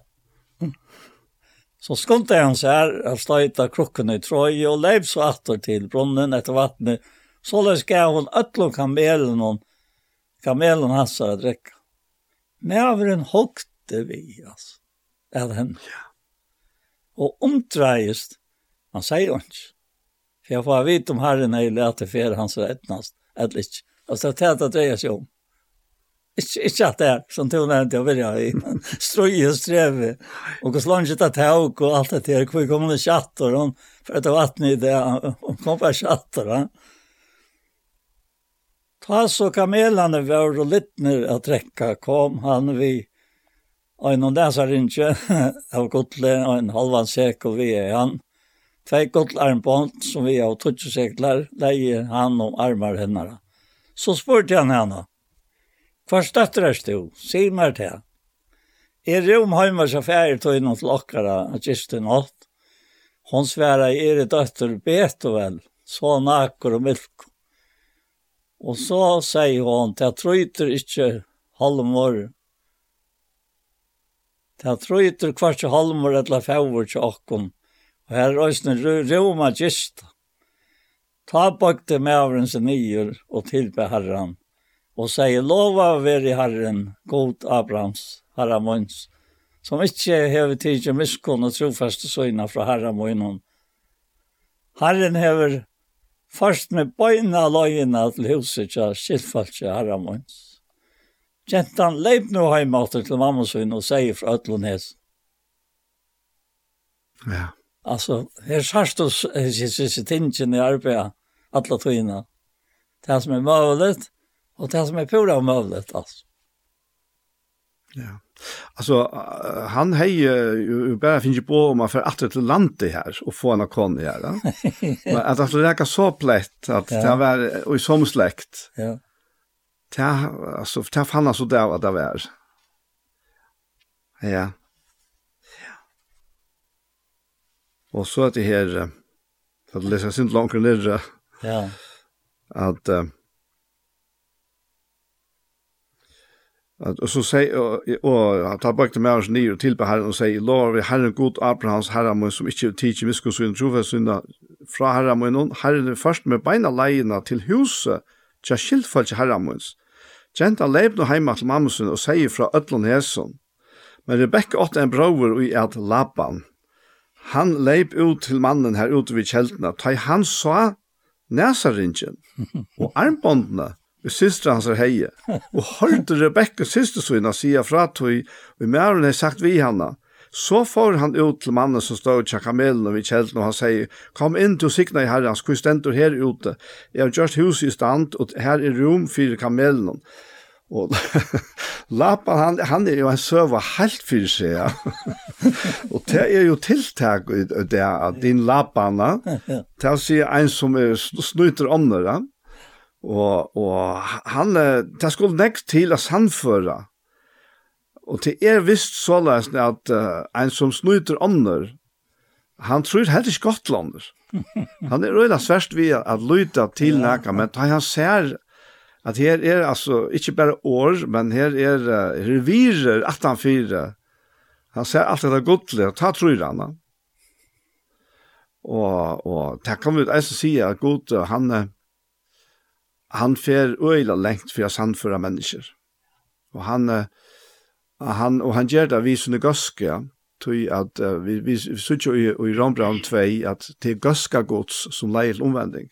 Så skonte han seg her, han støyta krukken i trøy og leiv så atter til brunnen etter vattnet, Så det skal hun øtlo kamelen og kamelen hans å drekke. Nævren hokte vi, altså, av henne. Ja. Og omdreiest, han sier jo ikke. For jeg får vite om herren er lete for hans rettnast, eller ikke. Altså, det er det det jeg sier om. Ikke, ikke at det er, som tog nevnte jeg vilja i, men strøy og streve, og hos langt etter tauk og alt det der, hvor kommer det i kjatter, og for etter vattnet i det, og kom på kjatter, og Ta så kamelene var og littner å trekke, kom han vi, og noen sa ikke, av godle, og en halvan sekel vi er han. Tvei godle armbånd, som vi av tutsi sekler, leie han om armar hennara. Så spurte han henne, hva støtter er du? Si meg til. Er rom heimer så færre tog innom til okkara, at kisten nått? Hon sværa, er det døtter bet og vel, så naker og milk Og så sier hon, det trøyter ikke halmor. Det trøyter kvart halmor eller fjord til okkom. Og her er også roma gist. Ta bakte mavren sin nyer og tilbe herren. Og sier, lova i herren, god Abrahams, herramons, som ikke hever tidje miskunn og trofeste søgna fra herramons. Herren hever Først med bøyna løyina til huset til Silfaltje Haramons. Gentan leip nå heimater til mamma sin og sier fra Øtlundhes. Ja. Altså, her sørst oss disse tingene i arbeid alla tøyene. Det som er møvlet, og det som er pura møvlet, altså. Ja. Alltså han hej ju bara finns ju på om man för att till landet här och få en kon här. Ja? Men att alltså det är så plätt att ja. det var och i som släkt. Ja. Det alltså det fanns alltså där att det var. Ja. ja. Och så att det här att läsa sin långt ner. Ja. Att uh, Att og så sier, og, og ta tar bøkte med oss och og tilbe herren och säger lov vi herren god Abrahams herre min som ikke tidsje miskunnsynet trofesynda fra herre min, herren er først med beina leina til huset, tja skiltfallet herre min. Gjenta leip nå heima til mammusen og sier fra ødlån hesen. Men Rebekka åtte en bror i at Laban. Han leip ut til mannen her ute vid kjeltene, ta han sa næsaringen og armbåndene, systra hans er heie. Og hørte Rebekka syster sina sia fra tog, og mæren har sagt vi henne. Så får han ut til mannen som stod tja kamelen og vi kjelten, og han sier, kom inn til sikna i herrens, hvor stendur her ute. Jeg har gjort hus i stand, og her er rom for kamelen. Og Lapan, han, han er jo en søva helt for seg. Ja. og det er jo tiltak i det, at din Lapana, til å si en som er snyter ånder, ja Og, og han, det skulle nekst til å sannføre. Og til er visst såleis at uh, en som snuter ånder, han tror helt ikke godt. Han er røyla sverst vi at lyta til nekka, men da han ser at her er altså ikke bare år, men her er uh, revirer 18-4. Han ser alt det godtlige, ta tror han. Da. Og, og det kan vi ikke si at god, han er han fer øyla lengt for å sannføre mennesker. Og han, uh, han, og han gjør det vi som er gøske, tog at uh, vi, vi, vi sitter jo i, i Rambraun 2 at det er gøske gods som leier til omvending.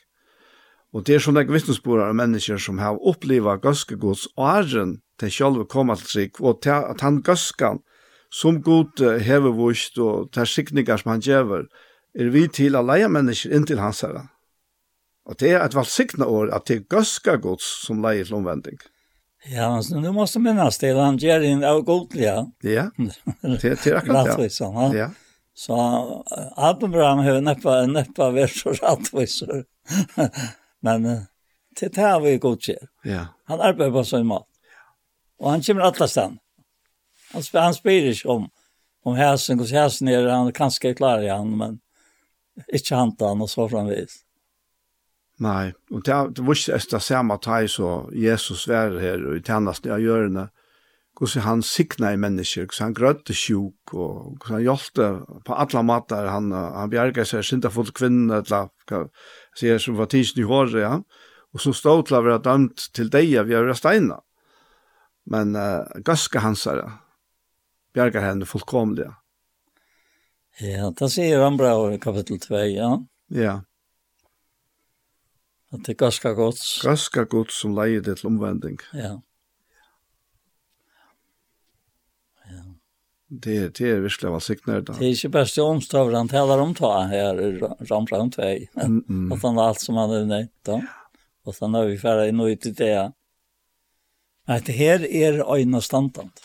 Og det er sånne vittnesbord av mennesker som har opplevd gøske gods og æren til selv å komme til seg, og til at han gøskan som god uh, hever vust og til sikninger som han gjør, er vi til å leie mennesker inntil hans herre. Og det er et valgsikna år at det er gøske gods som leier til omvending. Ja, så nu måste minnas det, han ger in av godliga. Ja, det er akkurat det. Ja. ja. Så Abraham har neppa, neppa vers og rattvisor. men det er det vi godkjer. Ja. Han arbeider på sin mat. Og han kommer alle stan. Han, sp han spyr ikke om, om hæsen, hvordan hæsen er, han kanskje klarer han, men ikke hantar han og så framvis. Nei, og det er vurs er det samme teg så Jesus var her og i tjeneste av hjørne, hvordan han sikna i mennesker, hvordan han grøtte sjuk, og hvordan han hjelte på alle måter, han, han bjerget seg syndafullt kvinne, eller hva sier som var tidsen i håret, ja, og som stod til å være dømt til deg vi har vært steina. Men uh, gøske hans er det, bjerget henne fullkomlige. Ja, det sier han bra i kapittel 2, ja. Ja, ja. At det er ganske godt. Ganske godt som leier det til omvending. Ja. Ja. Det, er, det er virkelig valgsiktene da. Det er ikke best i omstøver han taler om ta her i Rambrand 2. Mm -mm. Og han har alt som han er nødt da. Og sen er vi ferdig nå ut i det. Nei, det her er øyne standant.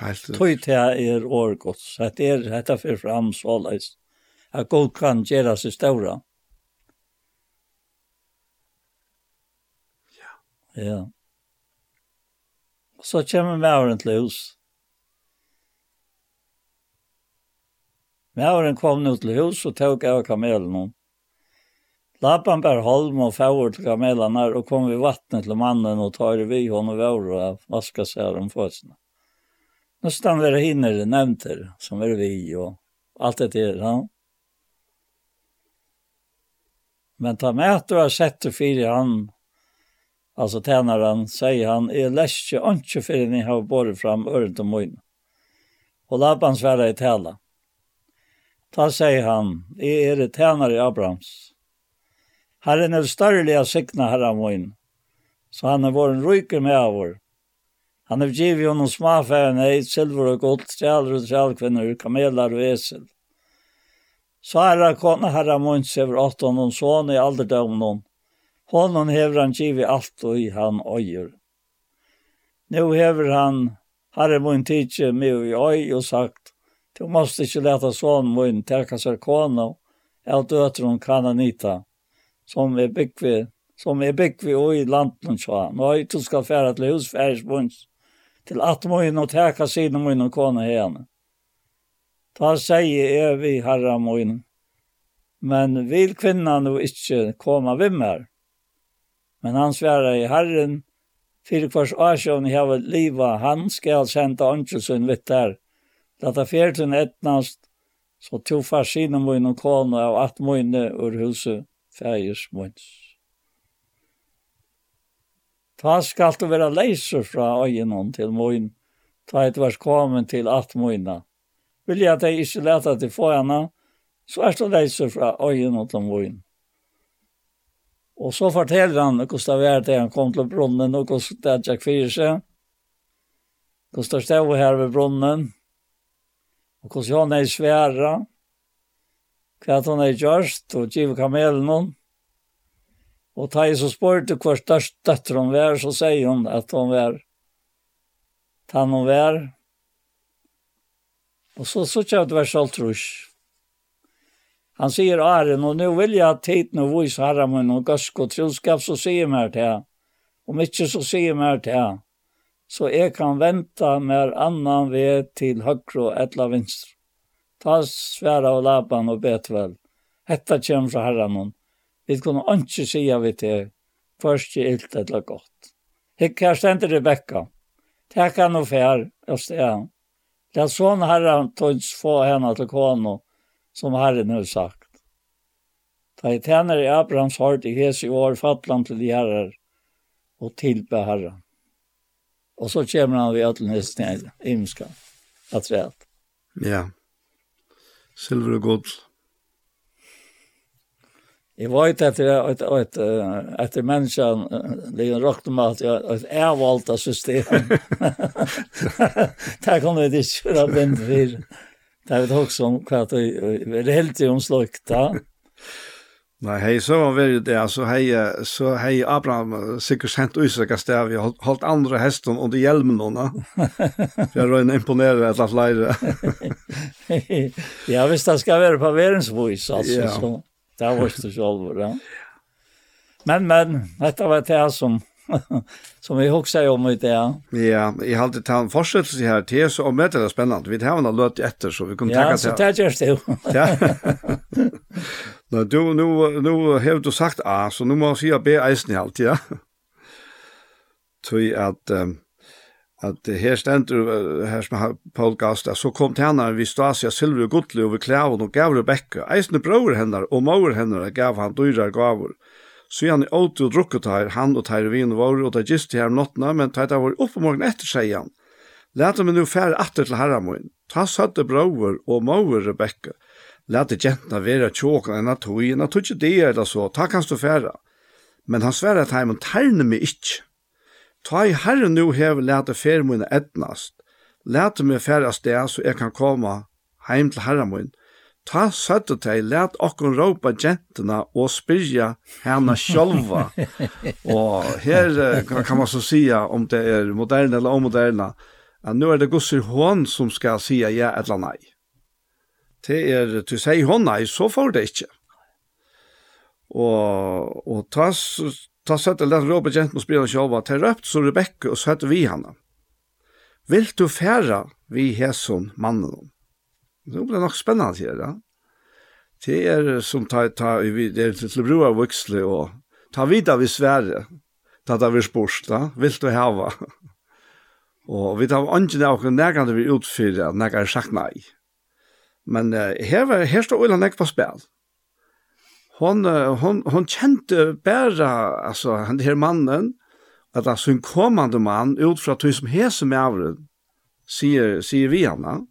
Helt det. Tøyt her er årgods. Det er dette for fram så leis. At god kan gjøre seg større. Ja Ja. Så kommer mauren til hus. Mauren kom nå til hus og tok av kamelen hon. Lappan bär holm og fævor til kamelan her, og kom vi vattnet til mannen og tar vi hon og vår og vaska seg om fødsene. Nå stann vi hinner nevnter, som er vi og alt det der, ja. Men ta med at du har sett det fyrir han altså tænaren, sier han, jeg leser ikke før jeg har båret fram øren til møyne. Og Laban sverre i tæla. Ta sier han, jeg er tænare i Abrahams. Herren er større av sikna herra møyne, så han er vår ryker med av vår. Han har givet honom småfärgen i silver och gott, trälar och trälkvinnor, kamelar och esel. Så er det kone herra munns över åttan och son i alderdömnen, Honom hever han givi alt og i han øyer. Nå hever han, herre mun tidsi med i øy og sagt, du måste ikke leta sånn mun teka seg kona av døtron kananita, som er byggvi, som er byggvi og i landen tja. Nøy, du skal færa til hus færis munns, til at mun og teka sine mun og kona henne. Da sier jeg vi herre mun, men vil kvinna nu ikkje koma vimmer. Men han sværa i Herren, fyrir kvars asjon heva liva, han skal senda ångelsen vitt der. Lata fjertun etnast, så to far sine mun og kone av at munne ur huset fægis munns. Ta skal du vera leiser fra øyenon til munn, ta et vers komen til at munna. Vilja at jeg ikke leta til få henne, så er du leiser fra øyenon til munn. Og så forteller han hvordan det var til han kom til brunnen, og hvordan det er Jack Fyrse. Hvordan det stod her ved brunnen, og hvordan han er svære. hva han er gjørst, og givet kamelen hon. Og ta i så spørte hva størst døtter hun var, så sier hun at hun var, tann hun var. Og så, så kjøpte vers alt rusk. Han sier Aren, og nå vil jeg ha tid nå vis herre min og gøsk og troskap, så sier mer til jeg. Om ikke så sier mer til jeg. Så jeg kan vente mer annan ved til høyre og etla vinstre. Ta sværa av laban og betvel. Hetta kjem fra herre min. Vi kunne ikke sige vi til først i ilt eller godt. Hikk her stendte Rebekka. Takk han og fær, og sted han. Det er sånn herre tøys få henne til kåne, som Herren har sagt. Da i tjener i Abrahams hård i Hesi år fattland til de herrer og tilbe herren. Og så kommer han ved at nesten imenska, at rett. Ja. Silver og gold. Jeg vet etter etter, etter, etter menneskene, det er ligger rakt om at at er valgt av system. Det kan vi ikke fra den fyr. Det vet också om kvart och er helt ju da. Nej, hej så var väl det alltså hej så hej Abraham säkert av sted, vi har hållt andra hästen under hjelmen nå, for Jag røyne en et att flere. Ja, visst det skal være på världens altså, alltså ja. så. Där var det så allvar. Ja. Men men dette var det som som vi också om i det. Ja, i alltid ta en fortsättelse här till så om det är spännande. Vi har en löt efter så vi kommer tacka Ja, så det görs det. Ja. Nå, du, nu, nu har du sagt A, så nu måste jag B eisen i allt, ja. Tui at, um, at her stendur, her som Paul Gasta, så kom til henne vi Stasia silver og gudli og vi klæven og gav Rebekka. Eisne bror hennar og mor hennar gav han dyrar gavur. Så han er åte og drukket her, han og teir vin var, og det gist her om nottene, men teir det var oppe morgen etter, seg han. Læte meg nå fære atter til herramoen. Ta søtte brauer og mauer, Rebekka. Læte jentene være tjåkene enn at hui, enn at hui ikke det eller det så, ta kanst du fære. Men han sverre at heimen terne meg ikke. Ta i herre nå hev læte fære mine etnast. Læte meg fære sted så jeg kan komme heim til herramoen. Ta søttu tei, let okkon råpa gentena og spyrja henne sjálva. og her kan man så sia om det er moderne eller omoderne, at nu er det gusser hon som skal sia ja eller nei. Det er, du sier hon nei, så får det ikke. Og, og ta, ta søttu, let råpa gentena og spyrja henne sjálva, ta røpt så Rebekka og søttu vi henne. Vil du færa vi hesson mannen? Det blir nok spennende, her, det. Det er som ta, ta, det er til å bruke og ta videre vi svære, ta det vi spørst, da, vil du hava. og vi tar ikke noe nærkende vi utfyrer, at nærkende er sagt nei. Men uh, her, her står Ulla Nekva spil. Hon, hon, hon kjente bare, altså, den her mannen, at altså en kommande mann, ut fra tog som hese med avren, sier, sier vi henne,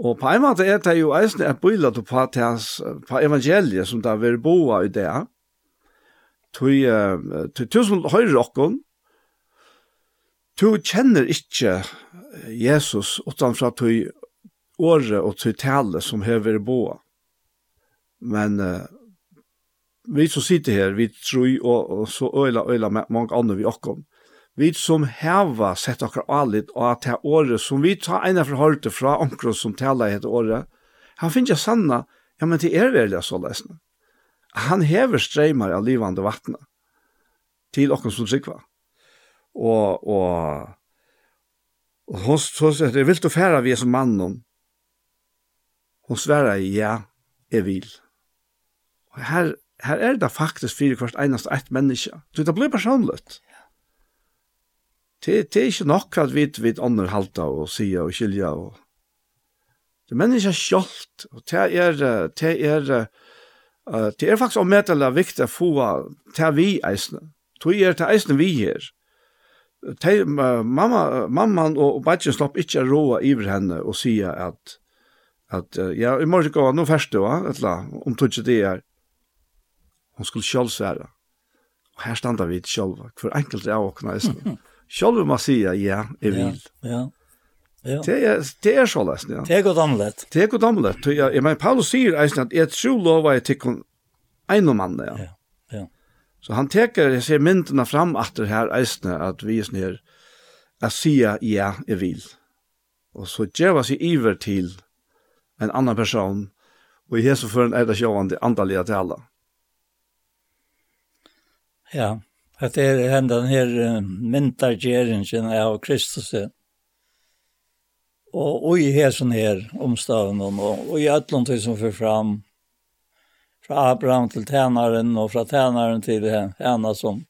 Og på en måte er det jo eisende at bøylet du på, tæs, på evangeliet som det vil boa i det. Tui, uh, tui som høyre okkon, tu kjenner ikkje Jesus utanfra tui åre og tui tale som hever boa. Men uh, vi som sitter her, vi tror og, og så øyla øyla med mange andre vi okkon vi som heva sett okkar alit og at det året som vi tar eina forhørte fra omkron som tala i dette året, han finner ikke sanna, ja, men til er veldig så lesne. Han hever streimar av livande vattna til okkar som sikva. Og, og, og hos, hos, det er du å færa vi som mannen. Hon sverra, ja, jeg vil. Og her, her er det faktisk fyrir hvert einast eit menneske. Så det blir personligt det, det er ikke nok at vi vet ånder halta og sier og skilja. Og... Det er mennesker skjoldt, og det er, det er, uh, det er faktisk omedelig viktig å få til vi eisene. Tog er til eisene vi her. Te, uh, mamma, mamman og, og badgen slapp ikke råa iver henne og sier at, at uh, ja, i morgen går nå først du, etla, om tog ikke det er. Hun skulle selv sære. Og her standa vi ikke selv, hver enkelt er av åkne eisene. Sjálv må säga ja, jeg vil. Ja. Ja. Det er, det er så ja. Det er godt omlet. Det är gott omlet. Jeg, jeg mener, Paulus säger alltså att ett så lovar jag till en man ja. Ja. Ja. Så han teker, jeg ser myndene fram att det här at att vi sånn her, jeg sier ja, jeg vil. Og så ger vi sig över til en annan person og i hälsofören är det sjövande andaliga til alle. Ja at det er den her myndargjeringen av Kristus. Og og i hesen her omstaven og, og i ætlån til som fyrir fram fra Abraham til tænaren og fra tænaren til henne som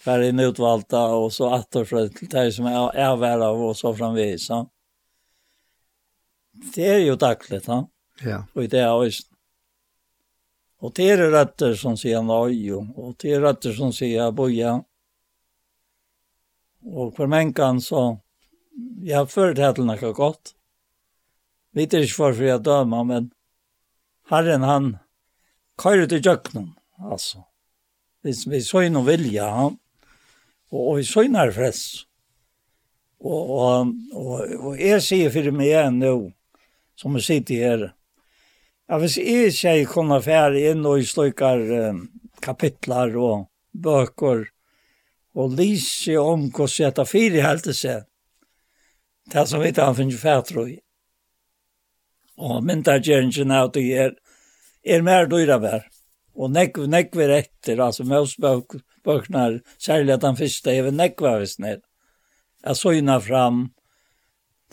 færre inn utvalgta og så atter fra til deg som er avvær av og så framvis. Ja. Det er jo dagligt, ja. Ja. Og i det er også Og det er rätter som sier nøy, og det er rätter som sier boja. Og for mänkan så jeg har ført det till något gott. Vet inte varför jeg dömer men Herren han kører til i altså. alltså. Vi, vi så in och vilja han. og och vi så in här fress. og, og, og jeg sier for meg igjen nå, som vi sitter här Ja, hvis jeg ikke kunne fære inn og slukker um, kapitler og bøker og lyse om hvordan jeg tar fire helte seg, det som vi tar finnes fære tror jeg. Og min myndagjeringen er at det er, er mer dyre vær. Og nekk, nekk vi etter, altså med oss bøk, bøkene, særlig at den første, jeg vil nekk vi hvis ned. Jeg søgner fram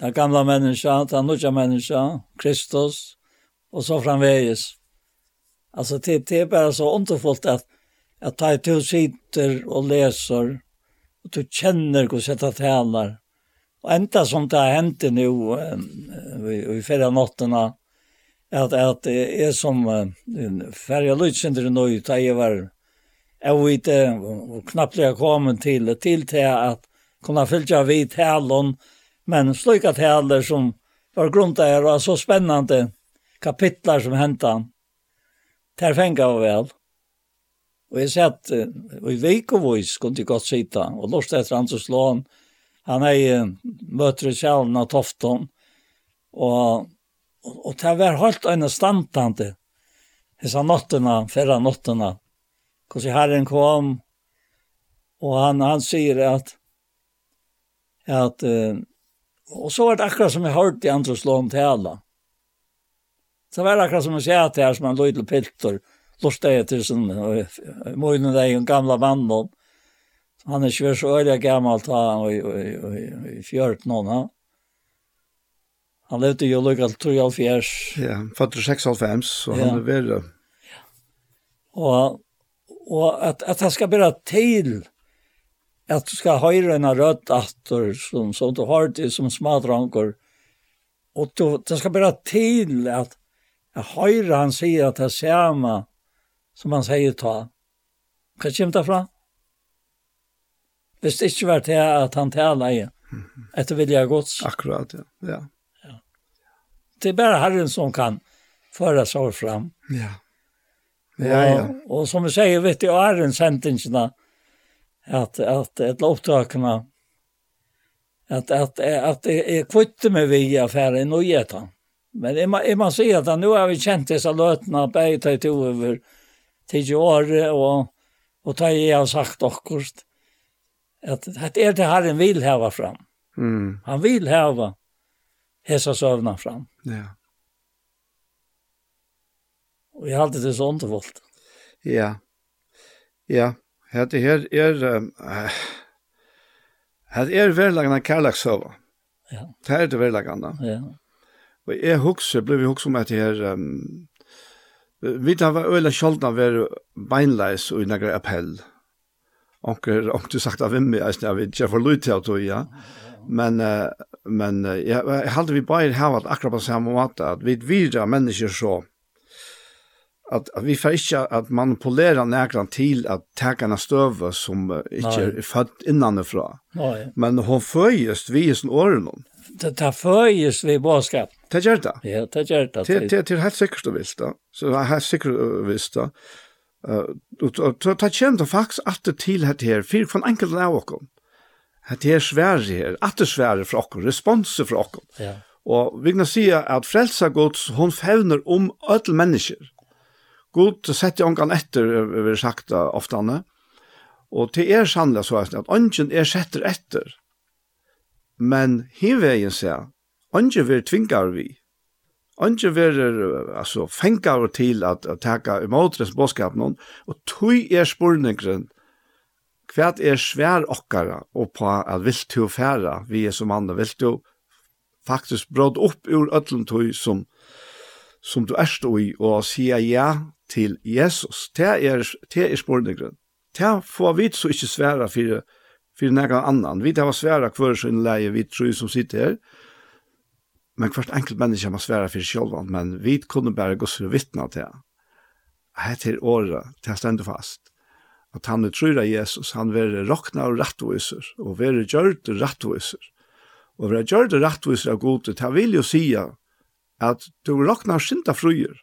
den gamle menneska, den nødja menneska, Kristus, och så framvegis. Alltså det, det är bara så underfullt att, att ta til sitter och läser och du känner hur sätta tränar. Och ända som det har hänt nu i, i ferie notterna att, att det är som ferie lydsender nu da jeg var jeg vet og knappt jag kom till till till att kunna följa vid talen, men slukat taler som var grundar och så spännande kapitlar som hentan. Ter fenga var vel. Og jeg sett, og i Veikovois kunne jeg godt sitta, og lort etter han til slån, han er i møtre sjalen av Tofton, og, og, og det var holdt en standtante, hessa nottena, ferra nottena, hvordan herren kom, og han, han sier at, at, uh, og så var det akkurat som jeg hørte i andre slån alle, Så var det akkurat som å sier at det er som en løydel piltor, lortet jeg til sin, og møyden deg en gamla mann, og han er ikke så øyelig gammel, og i fjørt noen, han. Han levde jo lukket til 3,5 Ja, han fattet 6,5, så han er verre. Ja. Og, og at, at han skal bare til, at du skal høre en rødt atter, som, som du har til som smadranker, og du, det skal bare til at Jeg hører han sier at det er samme som han sier ta. Hva kommer det fra? Hvis det ikke var til at han taler i, etter vilja gods. Akkurat, ja. ja. ja. Det er bare Herren som kan föra sig fram. Ja. Ja, ja. Och, og som vi säger vet jag är en sentenserna att att ett låttökna att att att det är kvitt med vi affären och geta. Men jeg må, jeg må si at nå har vi kjent disse løtene på ett tag till över tio år og, og ta jeg har sagt också at att det är det Herren vill häva fram. Mm. Han vil häva hessa søvna fram. Ja. Og jeg har alltid det så undervålt. Ja. Ja. Det her er... Äh, det är verkligen en kärlekssöva. Ja. Det er är det verkligen. Ja. Og jeg husker, ble vi husker om at her, um, vi tar var øyla kjoldna ver beinleis og i negra appell. Onker, onker du sagt av vimmi, jeg vet ikke, jeg får lyd til at du, ja. Men, uh, men uh, jeg, jeg halte vi bare hava at akkurat på samme måte, at vi vidra mennesker så, at, at vi får ikke at manipulera nekran til at tekene støve som uh, ikke Nei. er født innanifra. Nei. Men hun føyest vi i sin åren om det tar føyes vi bådskap. Det gjør det. Ja, det gjør det. Det det det helt sikkert du visst da. Så det er jag har säkert visst då. Eh och ta känt och fax att till här här for från enkelt av och kom. Att det är svärre här, att det svärre för och responser för och. Ja. Och vi kan si at frälsa Guds hon fevner om ødel mennesker. God setter ångan etter, vi har sagt det ofta. Og det er sannlig så att ungen är sätter efter Men hinvegen sier, Onge vil tvingar vi. Onge ver altså, fengar til at, at teka imotrens bådskap og tui er spurningren, hva er svær okkara og på at vil du færa vi er som andre, vil du faktisk bråd opp ur öllum tui som, som du erst i og sier ja til Jesus. Det er, det er spurningren. Det får vi så ikke svære fyrir för någon annan. Vi tar var svära kvar så en leje vi tror som sitter här. Men kvart enkelt människa man svära för själva, men vi kunde bara gå så vittna till. Här till året, till ständigt fast at han er trur av Jesus, han vere rokna og rattviser, og vere gjørd rattviser. Og vere gjørd rattviser av gode, ta vil jo sia at du rokna og synda fruer,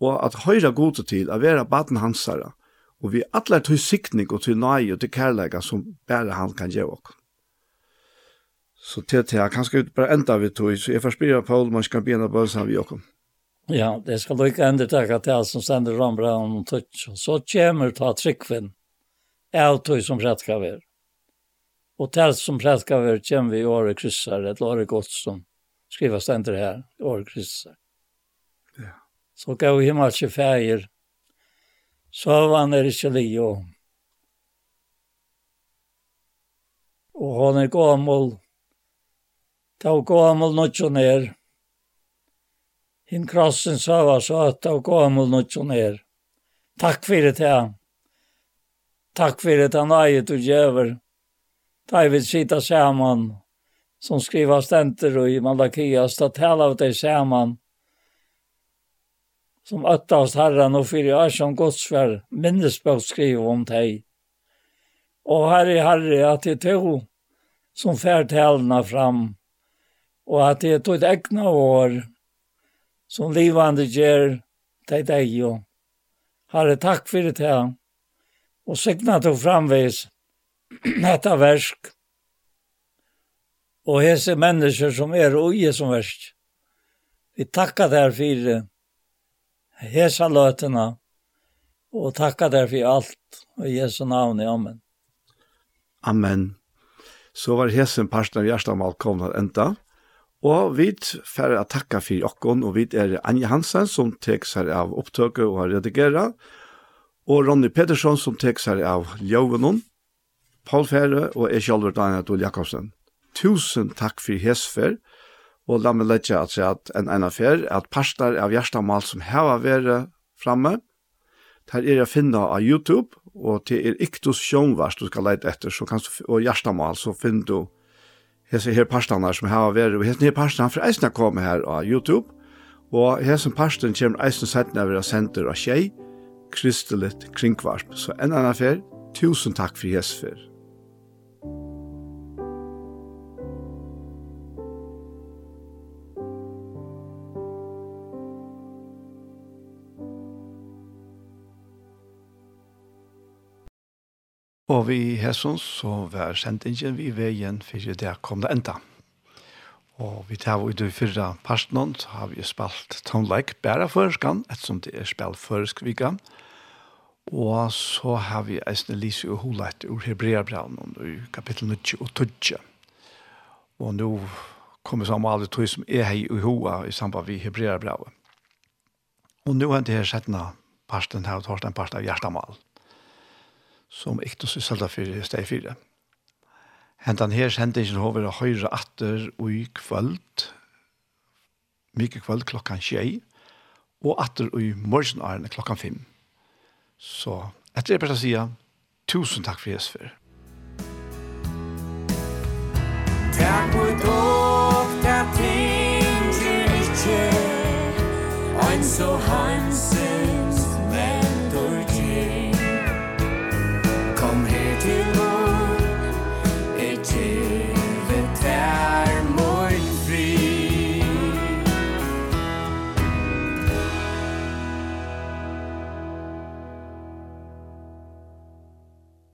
og at høyra gode til, at vera baden hansara, Og vi atler til sikning og til nøye og til kærlega som bare han kan gjøre oss. Så til til jeg kanskje ut bare enda vi tog, så jeg forspyrer Paul, man skal begynne på oss vi oss. Ja, det skal du ikke enda takke til som sender rambra og tøtt. Så kommer ta tryggven, jeg tog som rett skal være. Og til som rett skal være, kommer vi i året kryssar, et året godt som skriver stender her, året kryssar. Ja. Så gav vi himmelse fæger, så var han nere i Kjelio. Og han er gammel, ta gammel noe ned. Hinn krossen sa var så at ta gammel noe ned. Takk for det til Takk for det han eget og gjøver. Da jeg vil sitte sammen, som skriver stenter og i Malakias, da taler vi det sammen som öttast herran och fyra år som godsfär minnesbok skriver om dig. Och herre, herre att det tog som färdhällna fram och att det är ett egna år som livande ger dig dig och herre tack för det här och signa tog framvis detta versk och hese människor som är och i som versk. Vi tackar därför för det hesa løtene, og takka deg for alt, og Jesu navn i Amen. Amen. Så var hesen parsten av Gjerstamal til enda, og vi får takka for jokken, og vi er Anja Hansen som tek seg av opptøket og har redigeret, og Ronny Pettersson som tek seg av Ljøvenon, Paul Fære og jeg selv Daniel Jakobsen. Tusen takk for hesfer, og la meg lette at jeg at en ene fer, at parster av hjertemål som heva vært fremme. der er jeg finne av YouTube, og til er ikke du sjønvars du skal lete etter, så kan du, og hjertemål, så finner du hese her parstene som heva vært, og hese her parstene for eisene kommer her av YouTube, og hese parstene kommer eisene settene av senter av tjei, kristeligt kringkvarp. Så en ene fer, tusen takk for hese fer. Og vi hesson så var sendingen vi veien for det kom det enda. Og vi tar ut i fyrra parten så har vi spalt tonleik bare førskan, ettersom det er spalt førsk vika. Og så har vi eisne lise og holet ur Hebreabraun i kapittel 9 og 12. Og nå kommer som alle tog som er hei i hoa i samband med Hebreabraun. Og nå er det her settene parten her, og tar den parten av hjertemal som ikke så selda for steg fire. Hentan her sendingen har vært høyre atter og i kvöld, mye kvöld klokkan tjei, og atter og i morgenarene klokkan fem. Så etter det bare sier, tusen takk for Jesus for. Takk for dere, ting til ikke, ein så hanse